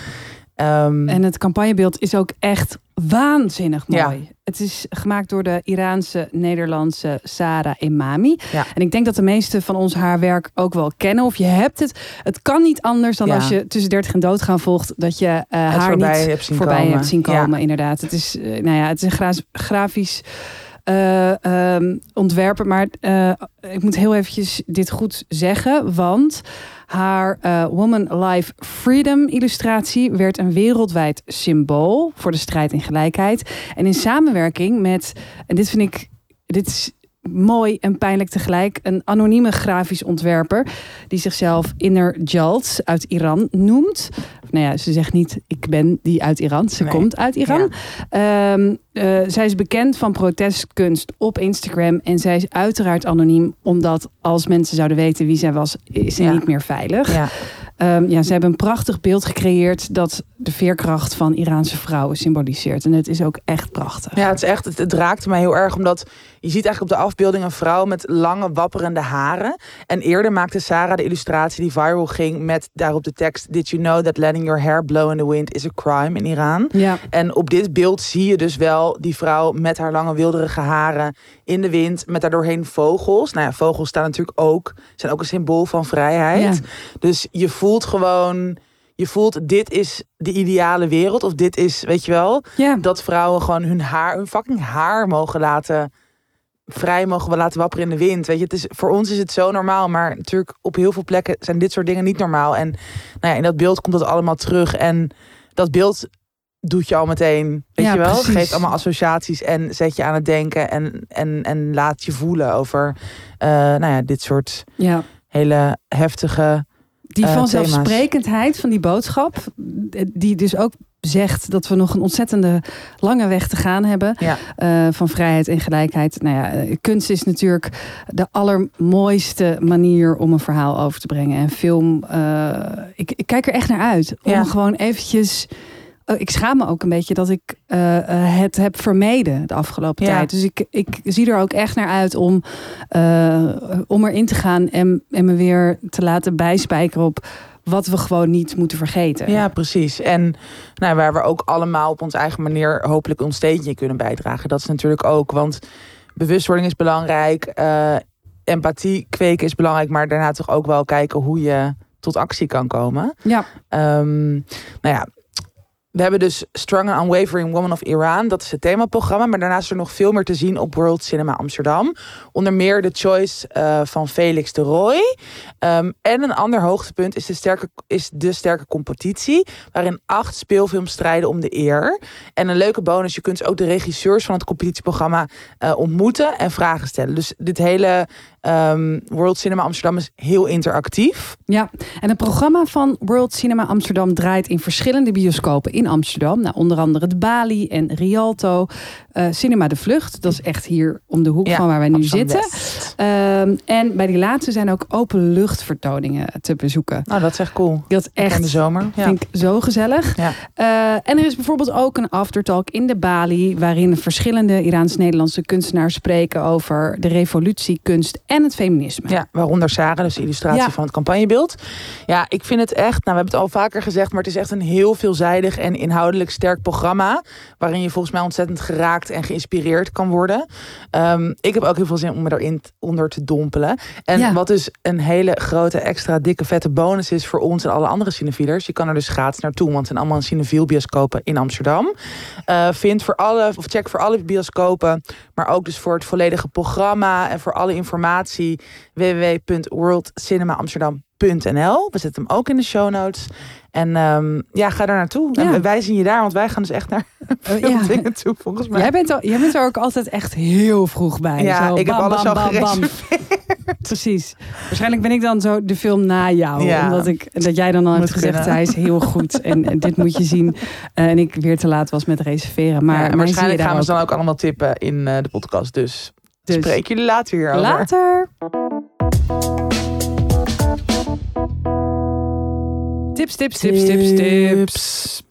Ehm, En het campagnebeeld is ook echt waanzinnig mooi. Ja. Het is gemaakt door de Iraanse Nederlandse Sarah Imami. Ja. En ik denk dat de meesten van ons haar werk ook wel kennen. Of je hebt het. Het kan niet anders dan Ja. als je tussen 30 en doodgaan volgt. Dat je eh, haar voorbij niet hebt voorbij komen. hebt zien komen. Inderdaad. Het is, eh, nou ja, het is een gra- grafisch ehm, ontwerpen. Maar ik moet heel eventjes dit goed zeggen. Want haar eh, Woman Life Freedom illustratie werd een wereldwijd symbool voor de strijd in gelijkheid. En in samenwerking met, en dit vind ik, dit is mooi en pijnlijk tegelijk. Een anonieme grafisch ontwerper die zichzelf Inner Jalt uit Iran noemt. Nou ja, ze zegt niet ik ben die uit Iran. Ze Nee. komt uit Iran. Ehm, eh, zij is bekend van protestkunst op Instagram. En zij is uiteraard anoniem. Omdat als mensen zouden weten wie zij was, is ze Ja. niet meer veilig. Ja. Ehm, ja, ze hebben een prachtig beeld gecreëerd dat de veerkracht van Iraanse vrouwen symboliseert. En het is ook echt prachtig. Ja, het is echt, het, raakte mij heel erg omdat je ziet eigenlijk op de afbeelding een vrouw met lange wapperende haren. En eerder maakte Sarah de illustratie die viral ging met daarop de tekst: Did you know that letting your hair blow in the wind is a crime in Iran? Ja, En op dit beeld zie je dus wel die vrouw met haar lange wilderige haren in de wind, met daardoorheen vogels. Nou ja, vogels staan natuurlijk ook, zijn ook een symbool van vrijheid. Ja. Dus je voelt gewoon, je voelt dit is de ideale wereld. Of dit is, weet je wel, dat vrouwen gewoon hun haar, hun fucking haar mogen laten vrij mogen we laten wapperen in de wind. Weet je, het is, voor ons is het zo normaal, maar natuurlijk op heel veel plekken zijn dit soort dingen niet normaal. En nou ja, in dat beeld komt dat allemaal terug. En dat beeld doet je al meteen, weet Ja, je wel, precies. geeft allemaal associaties en zet je aan het denken en, en, en laat je voelen over, eh, nou ja, dit soort ja. hele heftige. Die Eh, vanzelfsprekendheid van die boodschap, die dus ook zegt dat we nog een ontzettende lange weg te gaan hebben Ja. eh, van vrijheid en gelijkheid. Nou ja, eh, kunst is natuurlijk de allermooiste manier om een verhaal over te brengen. En film, ik, ik kijk er echt naar uit om Ja. gewoon eventjes. Oh, ik schaam me ook een beetje dat ik eh, eh, het heb vermeden de afgelopen Ja. tijd. Dus ik, ik zie er ook echt naar uit om, eh, om erin te gaan en, en me weer te laten bijspijkeren op wat we gewoon niet moeten vergeten. Ja, precies. En nou, waar we ook allemaal op onze eigen manier hopelijk ons steentje kunnen bijdragen. Dat is natuurlijk ook, want bewustwording is belangrijk. empathie kweken is belangrijk. Maar daarna toch ook wel kijken hoe je tot actie kan komen. Ja. Ehm, nou ja, we hebben dus Strong and Unwavering Woman of Iran. Dat is het themaprogramma. Maar daarnaast is er nog veel meer te zien op World Cinema Amsterdam. Onder meer de choice eh, van Felix de Roy. Ehm, en een ander hoogtepunt is de, sterke, is de sterke competitie. Waarin acht speelfilms strijden om de eer. En een leuke bonus, je kunt ook de regisseurs van het competitieprogramma eh, ontmoeten en vragen stellen. Dus dit hele ehm, World Cinema Amsterdam is heel interactief. Ja, en het programma van World Cinema Amsterdam draait in verschillende bioscopen in Amsterdam. Nou, onder andere de Bali en Rialto. Eh, Cinema de Vlucht, dat is echt hier om de hoek Ja, van waar wij nu zitten. Ehm, en bij die laatste zijn ook openluchtvertoningen te bezoeken. Nou, dat is echt cool. Dat is Echt. In de zomer. Ja. vind ik zo gezellig. Ja. Eh, en er is bijvoorbeeld ook een aftertalk in de Bali... waarin verschillende Iraans-Nederlandse kunstenaars spreken... over de revolutie, kunst en het feminisme. Ja, waaronder Sarah, dus de illustratie van het campagnebeeld. Ja, ik vind het echt, nou we hebben het al vaker gezegd, maar het is echt een heel veelzijdig en inhoudelijk sterk programma. Waarin je volgens mij ontzettend geraakt en geïnspireerd kan worden. Ehm, ik heb ook heel veel zin om me t- onder te dompelen. En Ja. wat dus een hele grote, extra dikke, vette bonus is voor ons en alle andere cinefielers. Je kan er dus gratis naartoe, want het zijn allemaal cinefiel bioscopen in Amsterdam. Eh, vind voor alle, of check voor alle bioscopen, maar ook dus voor het volledige programma en voor alle informatie www.worldcinemaamsterdam.nl. We zetten hem ook in de show notes. En ehm, ja, ga daar naartoe. Ja. En wij zien je daar, want wij gaan dus echt naar Eh, veel ja. dingen toe, volgens mij. Jij bent, al, jij bent er ook altijd echt heel vroeg bij. Ja, Zo ik heb alles bam, al gereserveerd. Precies. Waarschijnlijk ben ik dan zo de film na jou. Ja. Omdat ik, dat jij dan al Moet hebt gezegd, kunnen. hij is heel goed. En, en dit moet je zien. Eh, en ik weer te laat was met reserveren. Maar en waarschijnlijk gaan we ze dan ook allemaal tippen in eh, de podcast. Dus, Dus spreek jullie later hierover. later. Tips, tips, tips, tips, tips.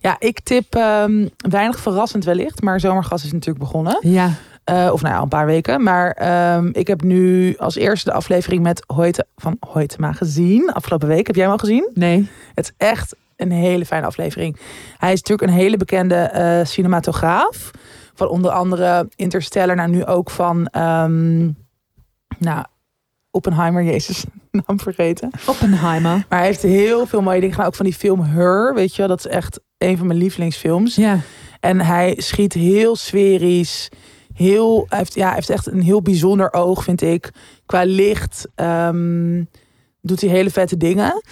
Ja, ik tip ehm, weinig verrassend wellicht, maar Zomergas is natuurlijk begonnen. Ja, Eh, of nou ja, een paar weken. Maar ehm, ik heb nu als eerste de aflevering met Hoyte van Hoytema gezien. Afgelopen week. Heb jij hem al gezien? nee. Het is echt een hele fijne aflevering. Hij is natuurlijk een hele bekende eh, cinematograaf. Van onder andere Interstellar. Nou, nu ook van... ehm, nou, Oppenheimer, jezus, naam vergeten. Oppenheimer. Maar hij heeft heel veel mooie dingen gedaan. Ook van die film Her, weet je wel. Dat is echt een van mijn lievelingsfilms. Ja. En hij schiet heel sferisch. Heel, hij, heeft, ja, hij heeft echt een heel bijzonder oog, vind ik. Qua licht ehm, doet hij hele vette dingen.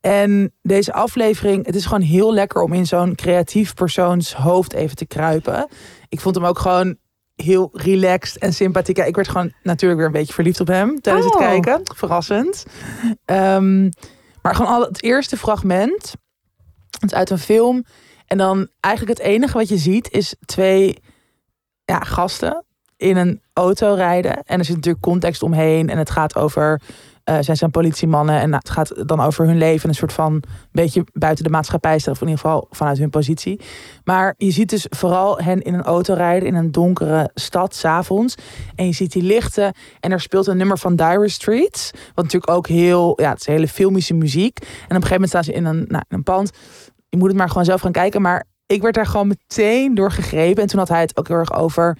En deze aflevering, het is gewoon heel lekker om in zo'n creatief persoons hoofd even te kruipen. Ik vond hem ook gewoon heel relaxed en sympathiek. Ja, ik werd gewoon natuurlijk weer een beetje verliefd op hem tijdens Oh. het kijken. Verrassend. Ehm, maar gewoon al het eerste fragment. Het is uit een film. En dan eigenlijk het enige wat je ziet is twee ja, gasten in een auto rijden. En er zit natuurlijk context omheen. En het gaat over, eh zijn zijn politiemannen. En het gaat dan over hun leven. Een soort van beetje buiten de maatschappij staan. Of in ieder geval vanuit hun positie. Maar je ziet dus vooral hen in een auto rijden. In een donkere stad, s'avonds. En je ziet die lichten. En er speelt een nummer van Dire Streets. Wat natuurlijk ook heel, ja, het is hele filmische muziek. En op een gegeven moment staan ze in een, nou, een pand. Je moet het maar gewoon zelf gaan kijken. Maar ik werd daar gewoon meteen door gegrepen. En toen had hij het ook heel erg over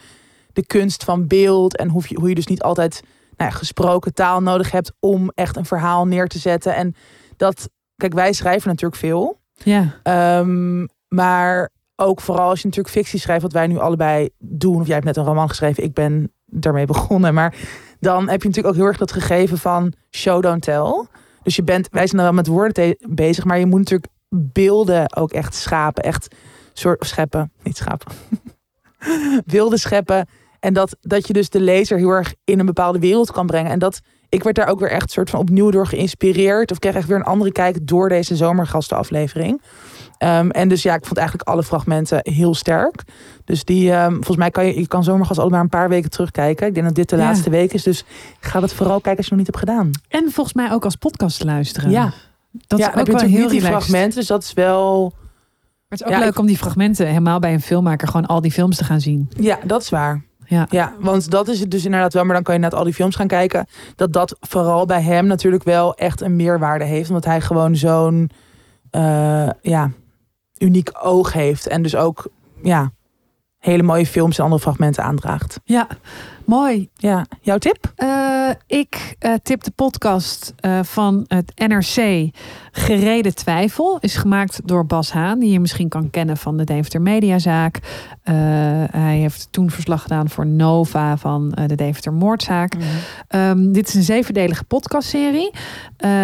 de kunst van beeld. En hoe je, hoe je dus niet altijd nou ja, gesproken taal nodig hebt om echt een verhaal neer te zetten. En dat, kijk, wij schrijven natuurlijk veel. Ja. Ehm, maar ook vooral als je natuurlijk fictie schrijft, wat wij nu allebei doen. Of jij hebt net een roman geschreven, ik ben daarmee begonnen. Maar dan heb je natuurlijk ook heel erg dat gegeven van show, don't tell. Dus je bent, wij zijn dan wel met woorden bezig, maar je moet natuurlijk beelden ook echt schapen. Echt soort scheppen, niet schapen. beelden scheppen. En dat, dat je dus de lezer heel erg in een bepaalde wereld kan brengen. En dat ik werd daar ook weer echt soort van opnieuw door geïnspireerd. Of kreeg echt weer een andere kijk door deze zomergastenaflevering. Ehm, en dus ja, ik vond eigenlijk alle fragmenten heel sterk. Dus die, ehm, volgens mij kan je, je kan zomergast allemaal maar een paar weken terugkijken. Ik denk dat dit de Ja. laatste week is. Dus ga dat vooral kijken als je nog niet hebt gedaan. En volgens mij ook als podcast te luisteren. Ja. Dat ja, is ook wel heel die fragmenten. Dus dat is wel... Maar het is ook Ja, leuk ik- om die fragmenten helemaal bij een filmmaker gewoon al die films te gaan zien. Ja, dat is waar. Ja. Ja, want dat is het dus inderdaad wel. Maar dan kan je naar al die films gaan kijken. Dat dat vooral bij hem natuurlijk wel echt een meerwaarde heeft. Omdat hij gewoon zo'n eh, ja, uniek oog heeft. En dus ook ja, hele mooie films en andere fragmenten aandraagt. Ja, mooi. Ja, jouw tip? Eh, ik eh, tip de podcast eh, van het NRC Gereden Twijfel. Is gemaakt door Bas Haan, die je misschien kan kennen van de Deventer Mediazaak. Hij heeft toen verslag gedaan voor Nova van de Deventer Moordzaak. Ehm, dit is een zevendelige podcastserie.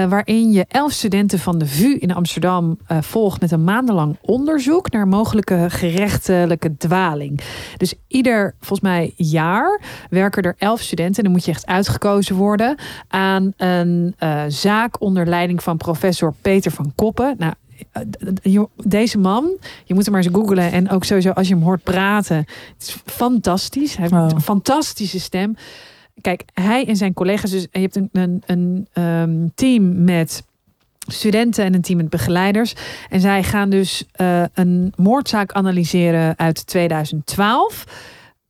waarin je elf studenten van de VU in Amsterdam volgt met een maandenlang onderzoek naar mogelijke gerechtelijke dwaling. Dus ieder, volgens mij, jaar werken er elf studenten, en dan moet je echt uitgekozen worden, aan een eh, zaak onder leiding van professor Peter van Koppen. Nou, eh, joh, deze man, je moet hem maar eens googlen. En ook sowieso als je hem hoort praten. Het is fantastisch. Hij heeft Oh. een fantastische stem. Kijk, hij en zijn collega's, dus je hebt een, een, een ehm, team met studenten en een team met begeleiders. En zij gaan dus eh, een moordzaak analyseren uit 2012.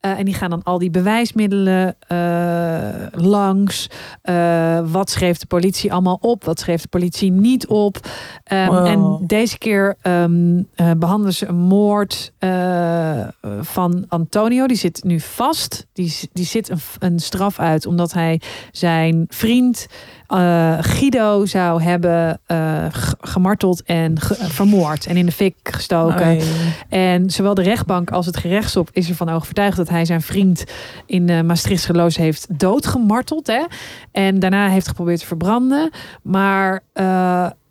Eh, en die gaan dan al die bewijsmiddelen eh, langs. Eh, wat schreef de politie allemaal op? Wat schreef de politie niet op? Ehm, Wow. En deze keer ehm, eh, behandelen ze een moord van Antonio. Die zit nu vast. Die, die zit een, een straf uit omdat hij zijn vriend eh, Guido zou hebben eh, gemarteld en ge- vermoord. En in de fik gestoken. Oei. En zowel de rechtbank als het gerechtshof is ervan overtuigd dat hij zijn vriend in uh, Maastricht geloos heeft doodgemarteld. Hè? En daarna heeft geprobeerd te verbranden. Maar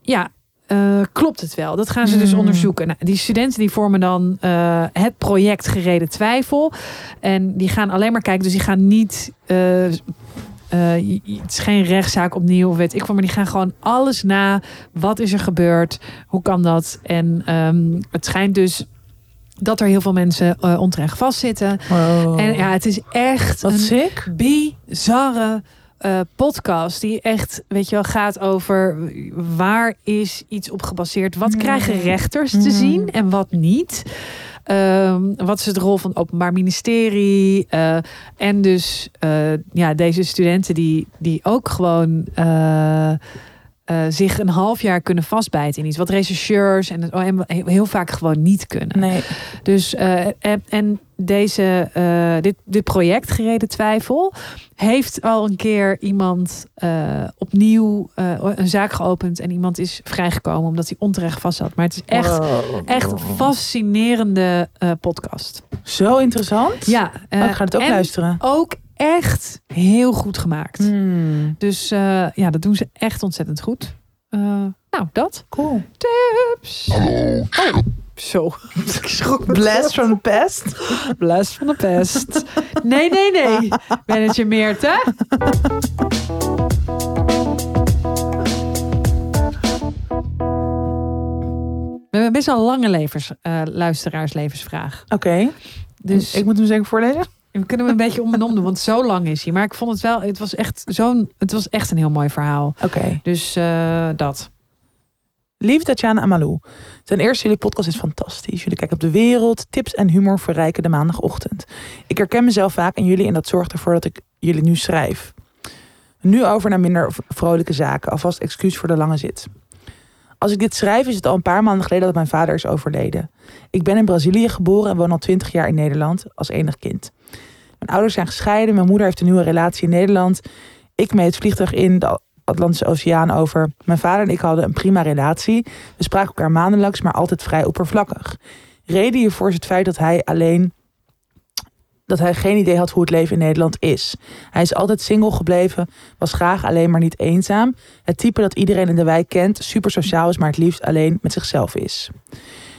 ja, uh, klopt het wel? Dat gaan ze dus Hmm. onderzoeken. Nou, die studenten die vormen dan uh, het project Gereden Twijfel. En die gaan alleen maar kijken. Dus die gaan niet... Uh, het is geen rechtszaak opnieuw, weet ik wat. Maar die gaan gewoon alles na. Wat is er gebeurd? Hoe kan dat? En um, het schijnt dus dat er heel veel mensen uh, onterecht vastzitten. Wow. En ja, het is echt Wat een sick. bizarre uh, podcast die echt, weet je wel, gaat over waar is iets op gebaseerd? Wat mm. krijgen rechters te mm. zien en wat niet? Um, wat is de rol van het Openbaar Ministerie? Uh, en dus uh, ja, deze studenten die, die ook gewoon uh, zich een half jaar kunnen vastbijten in iets. Wat rechercheurs en, en heel vaak gewoon niet kunnen. Nee. Dus en, en deze, dit, dit project Gereden Twijfel heeft al een keer iemand opnieuw een zaak geopend en iemand is vrijgekomen omdat hij onterecht vast zat. Maar het is echt, wow. echt een fascinerende uh, podcast. Zo interessant. Ja, uh, oh, ik ga het ook luisteren. Ook echt heel goed gemaakt. Hmm. Dus uh, ja, dat doen ze echt ontzettend goed. nou, dat. Cool. Tips. Hallo. Oh. Zo. Ik schrok Blast from the past. Blast van de pest. Nee, nee, nee. Manager Meerte. We hebben best wel een lange levens, eh, luisteraarslevensvraag. Oké, Dus ik moet hem zeker voorlezen. We kunnen hem een beetje om en om doen, want zo lang is hij. Maar ik vond het wel, het was echt zo'n, het was echt een heel mooi verhaal. Oké. Dus eh, dat. Lieve Tatjana Amalou. Ten eerste, jullie podcast is fantastisch. Jullie kijken op de wereld, tips en humor verrijken de maandagochtend. Ik herken mezelf vaak in jullie en dat zorgt ervoor dat ik jullie nu schrijf. Nu over naar minder vrolijke zaken. Alvast excuus voor de lange zit. Als ik dit schrijf is het al een paar maanden geleden dat mijn vader is overleden. Ik ben in Brazilië geboren en woon al twintig jaar in Nederland als enig kind. Mijn ouders zijn gescheiden, mijn moeder heeft een nieuwe relatie in Nederland. Ik mee het vliegtuig in de Atlantische Oceaan over. Mijn vader en ik hadden een prima relatie. We spraken elkaar maandelijks, maar altijd vrij oppervlakkig. Reden hiervoor is het feit dat hij alleen dat hij geen idee had hoe het leven in Nederland is. Hij is altijd single gebleven, was graag alleen maar niet eenzaam. Het type dat iedereen in de wijk kent, super sociaal is, maar het liefst alleen met zichzelf is.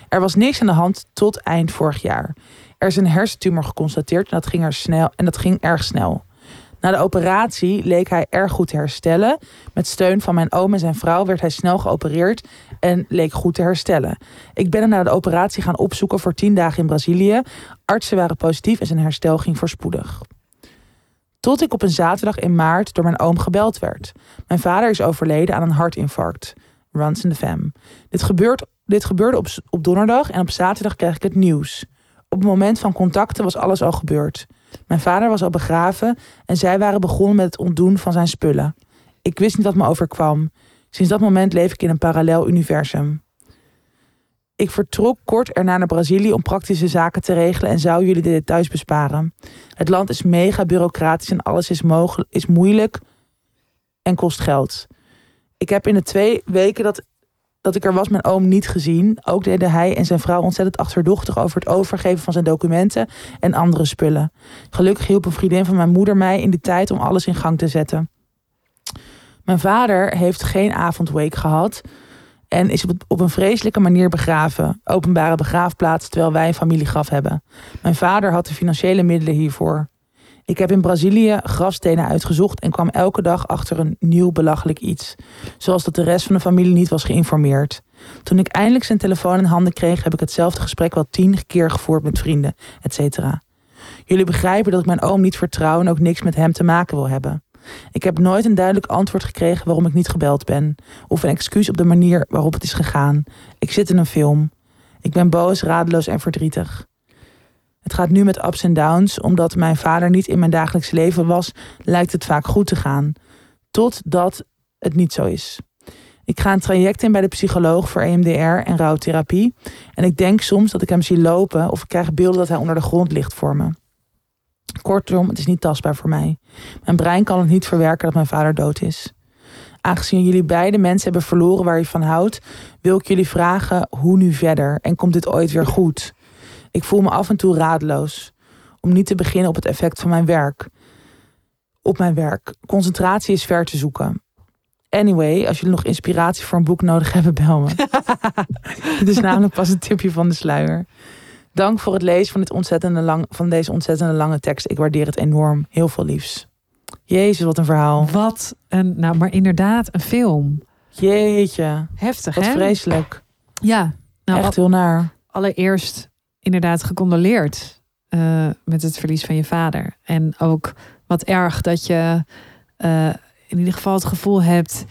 Er was niks aan de hand tot eind vorig jaar. Er is een hersentumor geconstateerd en dat ging, er snel, en dat ging erg snel. Na de operatie leek hij erg goed te herstellen. Met steun van mijn oom en zijn vrouw werd hij snel geopereerd en leek goed te herstellen. Ik ben hem na de operatie gaan opzoeken voor tien dagen in Brazilië. Artsen waren positief en zijn herstel ging voorspoedig. Tot ik op een zaterdag in maart door mijn oom gebeld werd. Mijn vader is overleden aan een hartinfarct. Runs in the fam. Dit, gebeurt, dit gebeurde op, op donderdag en op zaterdag kreeg ik het nieuws. Op het moment van contacten was alles al gebeurd. Mijn vader was al begraven en zij waren begonnen met het ontdoen van zijn spullen. Ik wist niet wat me overkwam. Sinds dat moment leef ik in een parallel universum. Ik vertrok kort erna naar Brazilië om praktische zaken te regelen en zou jullie de details besparen. Het land is mega bureaucratisch en alles is, mogelijk, is moeilijk en kost geld. Ik heb in de twee weken dat, dat ik er was mijn oom niet gezien. Ook deden hij en zijn vrouw ontzettend achterdochtig over het overgeven van zijn documenten en andere spullen. Gelukkig hielp een vriendin van mijn moeder mij in die tijd om alles in gang te zetten. Mijn vader heeft geen avondwake gehad en is op, op een vreselijke manier begraven. Openbare begraafplaats, terwijl wij een familiegraf hebben. Mijn vader had de financiële middelen hiervoor. Ik heb in Brazilië grafstenen uitgezocht en kwam elke dag achter een nieuw belachelijk iets. Zoals dat de rest van de familie niet was geïnformeerd. Toen ik eindelijk zijn telefoon in handen kreeg, heb ik hetzelfde gesprek wel tien keer gevoerd met vrienden, etc. Jullie begrijpen dat ik mijn oom niet vertrouw en ook niks met hem te maken wil hebben. Ik heb nooit een duidelijk antwoord gekregen waarom ik niet gebeld ben. Of een excuus op de manier waarop het is gegaan. Ik zit in een film. Ik ben boos, radeloos en verdrietig. Het gaat nu met ups en downs. Omdat mijn vader niet in mijn dagelijks leven was, lijkt het vaak goed te gaan. Totdat het niet zo is. Ik ga een traject in bij de psycholoog voor EMDR en rouwtherapie. En ik denk soms dat ik hem zie lopen of ik krijg beelden dat hij onder de grond ligt voor me. Kortom, het is niet tastbaar voor mij. Mijn brein kan het niet verwerken dat mijn vader dood is. Aangezien jullie beide mensen hebben verloren waar je van houdt, wil ik jullie vragen hoe nu verder en komt dit ooit weer goed? Ik voel me af en toe radeloos. Om niet te beginnen op het effect van mijn werk. Op mijn werk. Concentratie is ver te zoeken. Anyway, als jullie nog inspiratie voor een boek nodig hebben, bel me. Dit is namelijk pas een tipje van de sluier. Dank voor het lezen van, dit ontzettende lang, van deze ontzettende lange tekst. Ik waardeer het enorm. Heel veel liefs. Jezus, wat een verhaal. Wat een, nou, maar inderdaad, een film. Jeetje, Heftig, wat hè? vreselijk. Ja. Nou, Echt heel naar. allereerst inderdaad gecondoleerd eh, met het verlies van je vader. En ook wat erg dat je eh, in ieder geval het gevoel hebt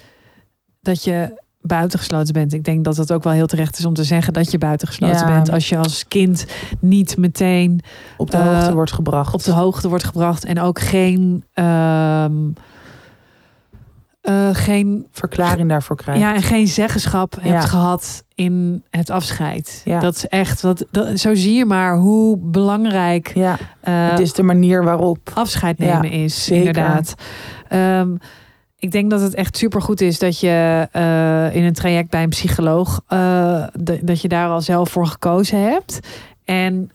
dat je buitengesloten bent. Ik denk dat het ook wel heel terecht is om te zeggen dat je buitengesloten Ja. bent. Als je als kind niet meteen Op de Eh, hoogte wordt gebracht. op de hoogte wordt gebracht en ook geen. ehm, eh, geen verklaring daarvoor krijgt. ja, en geen zeggenschap Ja. hebt gehad in het afscheid. Ja. Dat is echt, dat, dat, zo zie je maar hoe belangrijk Ja, eh, het is de manier waarop. afscheid Ja, nemen is. zeker. Inderdaad. Ehm, ik denk dat het echt supergoed is dat je eh, in een traject bij een psycholoog, de- dat je daar al zelf voor gekozen hebt. En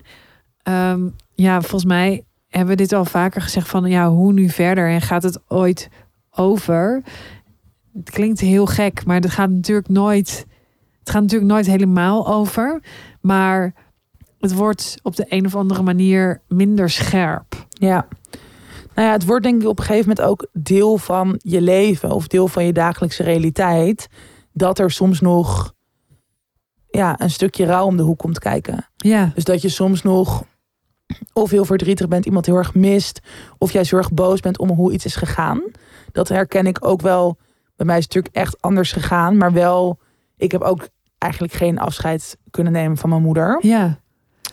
ehm, ja, volgens mij hebben we dit al vaker gezegd van ja, hoe nu verder en gaat het ooit over? Het klinkt heel gek, maar het gaat natuurlijk nooit het gaat natuurlijk nooit helemaal over, maar het wordt op de een of andere manier minder scherp. Ja. Nou ja, het wordt denk ik op een gegeven moment ook deel van je leven of deel van je dagelijkse realiteit. Dat er soms nog ja, een stukje rouw om de hoek komt kijken. Ja, Dus dat je soms nog of heel verdrietig bent, iemand heel erg mist, of jij zo erg boos bent om hoe iets is gegaan. Dat herken ik ook wel. Bij mij is het natuurlijk echt anders gegaan, maar wel, ik heb ook eigenlijk geen afscheid kunnen nemen van mijn moeder. ja.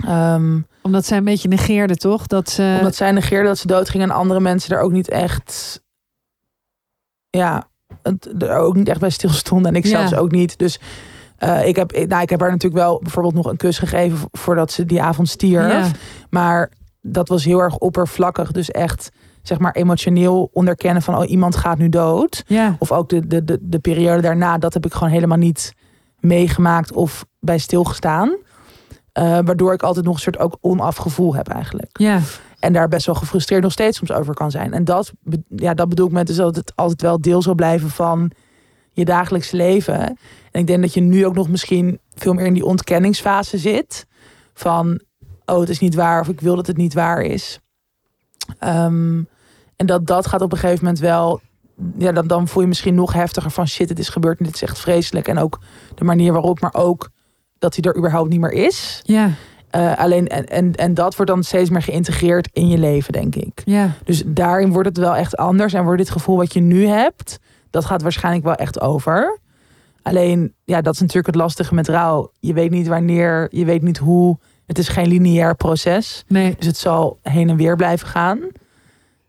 Ehm, Omdat zij een beetje negeerde, toch? Dat ze. omdat zij negeerde dat ze doodging en andere mensen er ook niet echt, ja, het, er ook niet echt bij stilstonden. En ik Ja. zelfs ook niet. Dus eh, ik, heb, nou, ik heb haar natuurlijk wel bijvoorbeeld nog een kus gegeven vo- voordat ze die avond stierf. ja. Maar dat was heel erg oppervlakkig. Dus echt, zeg maar, emotioneel onderkennen van... oh, iemand gaat nu dood. ja. Of ook de, de, de, de periode daarna, dat heb ik gewoon helemaal niet meegemaakt of bij stilgestaan. Eh, waardoor ik altijd nog een soort ook onafgevoel heb eigenlijk. Ja, En daar best wel gefrustreerd nog steeds soms over kan zijn. En dat, ja, dat bedoel ik met dus dat het altijd wel deel zal blijven van je dagelijkse leven. En ik denk dat je nu ook nog misschien veel meer in die ontkenningsfase zit. Van, oh, het is niet waar of ik wil dat het niet waar is. Ehm, en dat dat gaat op een gegeven moment wel... Ja, dan, dan voel je misschien nog heftiger van shit, het is gebeurd en dit is echt vreselijk. En ook de manier waarop, maar ook dat hij er überhaupt niet meer is. ja, Eh, alleen, en, en, en dat wordt dan steeds meer geïntegreerd in je leven, denk ik. ja. Dus daarin wordt het wel echt anders. En wordt dit gevoel wat je nu hebt, dat gaat waarschijnlijk wel echt over. Alleen, ja, dat is natuurlijk het lastige met rouw. Je weet niet wanneer, je weet niet hoe. Het is geen lineair proces. Nee, Dus het zal heen en weer blijven gaan.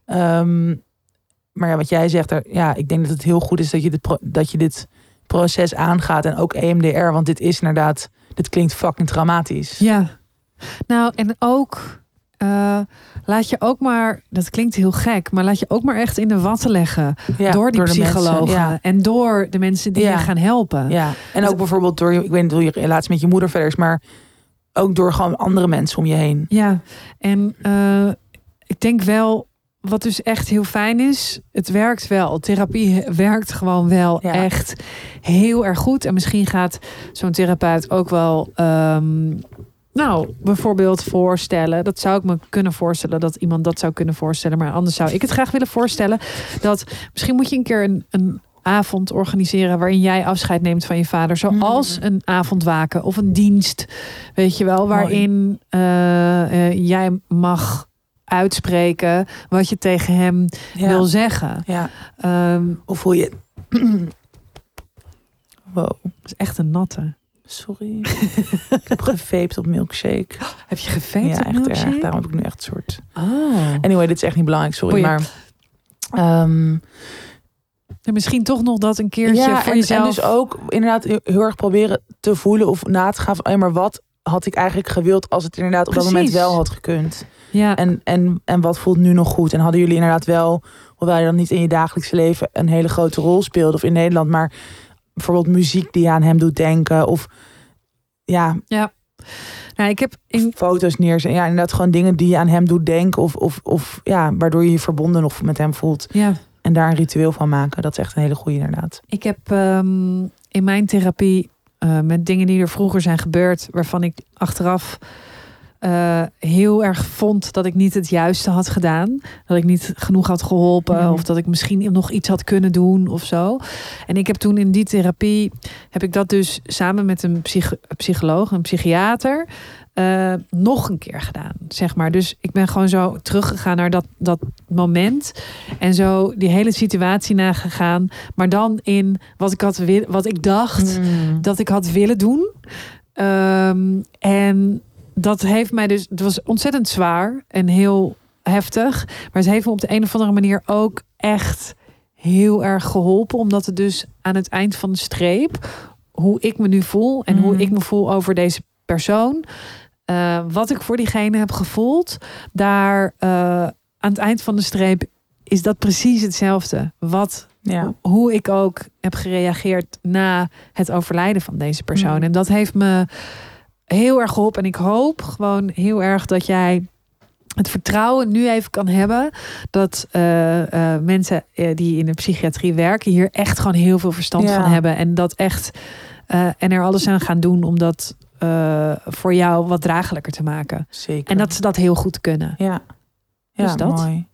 Ehm, maar ja, wat jij zegt, er, ja, ik denk dat het heel goed is dat je dit, dat je dit proces aangaat. En ook EMDR, want dit is inderdaad, dit klinkt fucking dramatisch. ja. Nou, en ook. Eh, laat je ook maar, dat klinkt heel gek, maar laat je ook maar echt in de watten leggen. Ja, door die de mensen, psychologen ja. en door de mensen die Ja. je gaan helpen. Ja, en ook bijvoorbeeld door, je- ik weet niet hoe je relatie met je moeder verder is, maar ook door gewoon andere mensen om je heen. Ja, en eh, ik denk wel, wat dus echt heel fijn is, het werkt wel. Therapie werkt gewoon wel Ja. echt heel erg goed. En misschien gaat zo'n therapeut ook wel, ehm, nou, bijvoorbeeld voorstellen. Dat zou ik me kunnen voorstellen dat iemand dat zou kunnen voorstellen. Maar anders zou ik het graag willen voorstellen. Dat misschien moet je een keer een. een avond organiseren waarin jij afscheid neemt van je vader. Zoals Mm. een avondwaken of een dienst. Weet je wel, waarin eh, eh, jij mag uitspreken wat je tegen hem Ja. wil zeggen. ja. Ehm, Of hoe je. wow, dat is echt een natte. Sorry. ik heb gevaped op milkshake. Heb je geveet ja, op echt milkshake? erg. Daarom heb ik nu echt een soort. Oh. Anyway, dit is echt niet belangrijk, sorry. Maar. ehm, En misschien toch nog dat een keertje ja, voor en, jezelf. en dus ook inderdaad heel erg proberen te voelen of na te gaan van, maar wat had ik eigenlijk gewild als het inderdaad op dat moment wel had gekund? ja, En, en, en wat voelt nu nog goed? En hadden jullie inderdaad wel, hoewel je dan niet in je dagelijkse leven een hele grote rol speelde of in Nederland, maar bijvoorbeeld muziek die aan hem doet denken of ja, nou, ik heb in, foto's neerzetten. Ja, inderdaad gewoon dingen die je aan hem doet denken of, of, of ja, waardoor je je verbonden nog met hem voelt. ja, En daar een ritueel van maken. Dat is echt een hele goede inderdaad. ik heb ehm, in mijn therapie eh, met dingen die er vroeger zijn gebeurd, waarvan ik achteraf eh, heel erg vond dat ik niet het juiste had gedaan. Dat ik niet genoeg had geholpen. Mhm. Of dat ik misschien nog iets had kunnen doen of zo. En ik heb toen in die therapie, heb ik dat dus samen met een psych- psycholoog, een psychiater, eh, nog een keer gedaan. Zeg maar. Dus ik ben gewoon zo teruggegaan naar dat, dat moment. En zo die hele situatie nagegaan. Maar dan in wat ik, had wat ik dacht Mm. dat ik had willen doen. Ehm, en dat heeft mij dus, het was ontzettend zwaar en heel heftig. Maar het heeft me op de een of andere manier ook echt heel erg geholpen. Omdat het dus aan het eind van de streep, hoe ik me nu voel en hoe Mhm. ik me voel over deze persoon. eh, wat ik voor diegene heb gevoeld, daar eh, aan het eind van de streep is dat precies hetzelfde. Wat Ja. hoe ik ook heb gereageerd na het overlijden van deze persoon. Mm. En dat heeft me heel erg geholpen. En ik hoop gewoon heel erg dat jij het vertrouwen nu even kan hebben dat eh, eh, mensen eh, die in de psychiatrie werken hier echt gewoon heel veel verstand Ja. van hebben en dat echt en er alles aan gaan doen om dat voor jou wat draaglijker te maken. Zeker. En dat ze dat heel goed kunnen. Ja, ja Dus dat. mooi.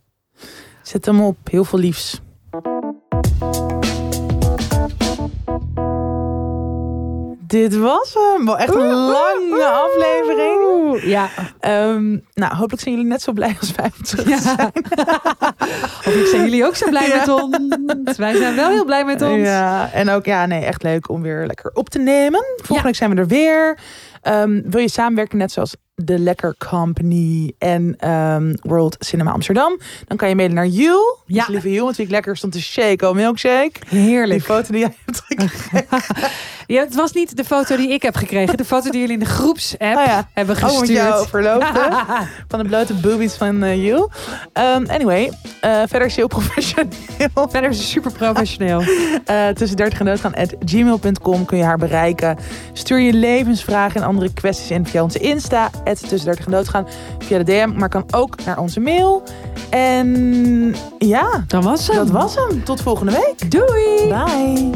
Zet hem op. Heel veel liefs. Dit was hem. Wel echt een lange aflevering. Ja. Ehm, nou, hopelijk zijn jullie net zo blij als wij om terug te zijn. Hopelijk zijn jullie ook zo blij Ja. met ons. Wij zijn wel heel blij met ons. Ja, en ook ja, nee, echt leuk om weer lekker op te nemen. Volgende Ja. week zijn we er weer. Ehm, wil je samenwerken net zoals de Lekker Company en ehm, World Cinema Amsterdam? Dan kan je mailen naar Jules. Ja. Dus lieve met wie ik lekker stond te shake, oh milkshake. Die Heerlijk. foto die jij hebt gekregen. Ja, het was niet de foto die ik heb gekregen. De foto die jullie in de groepsapp Oh ja. hebben Oh, gestuurd. jou verloofde. van de blote boobies van. Ehm, anyway, eh, verder is je heel professioneel. Verder is ze super professioneel. Eh, tussen 30 en doodgaan at gmail.com kun je haar bereiken. Stuur je levensvragen en andere kwesties in via onze Insta. tussen 30 en doodgaan via de DM. Maar kan ook naar onze mail. En ja, Dat was hem. dat was hem. Tot volgende week. Doei. Bye.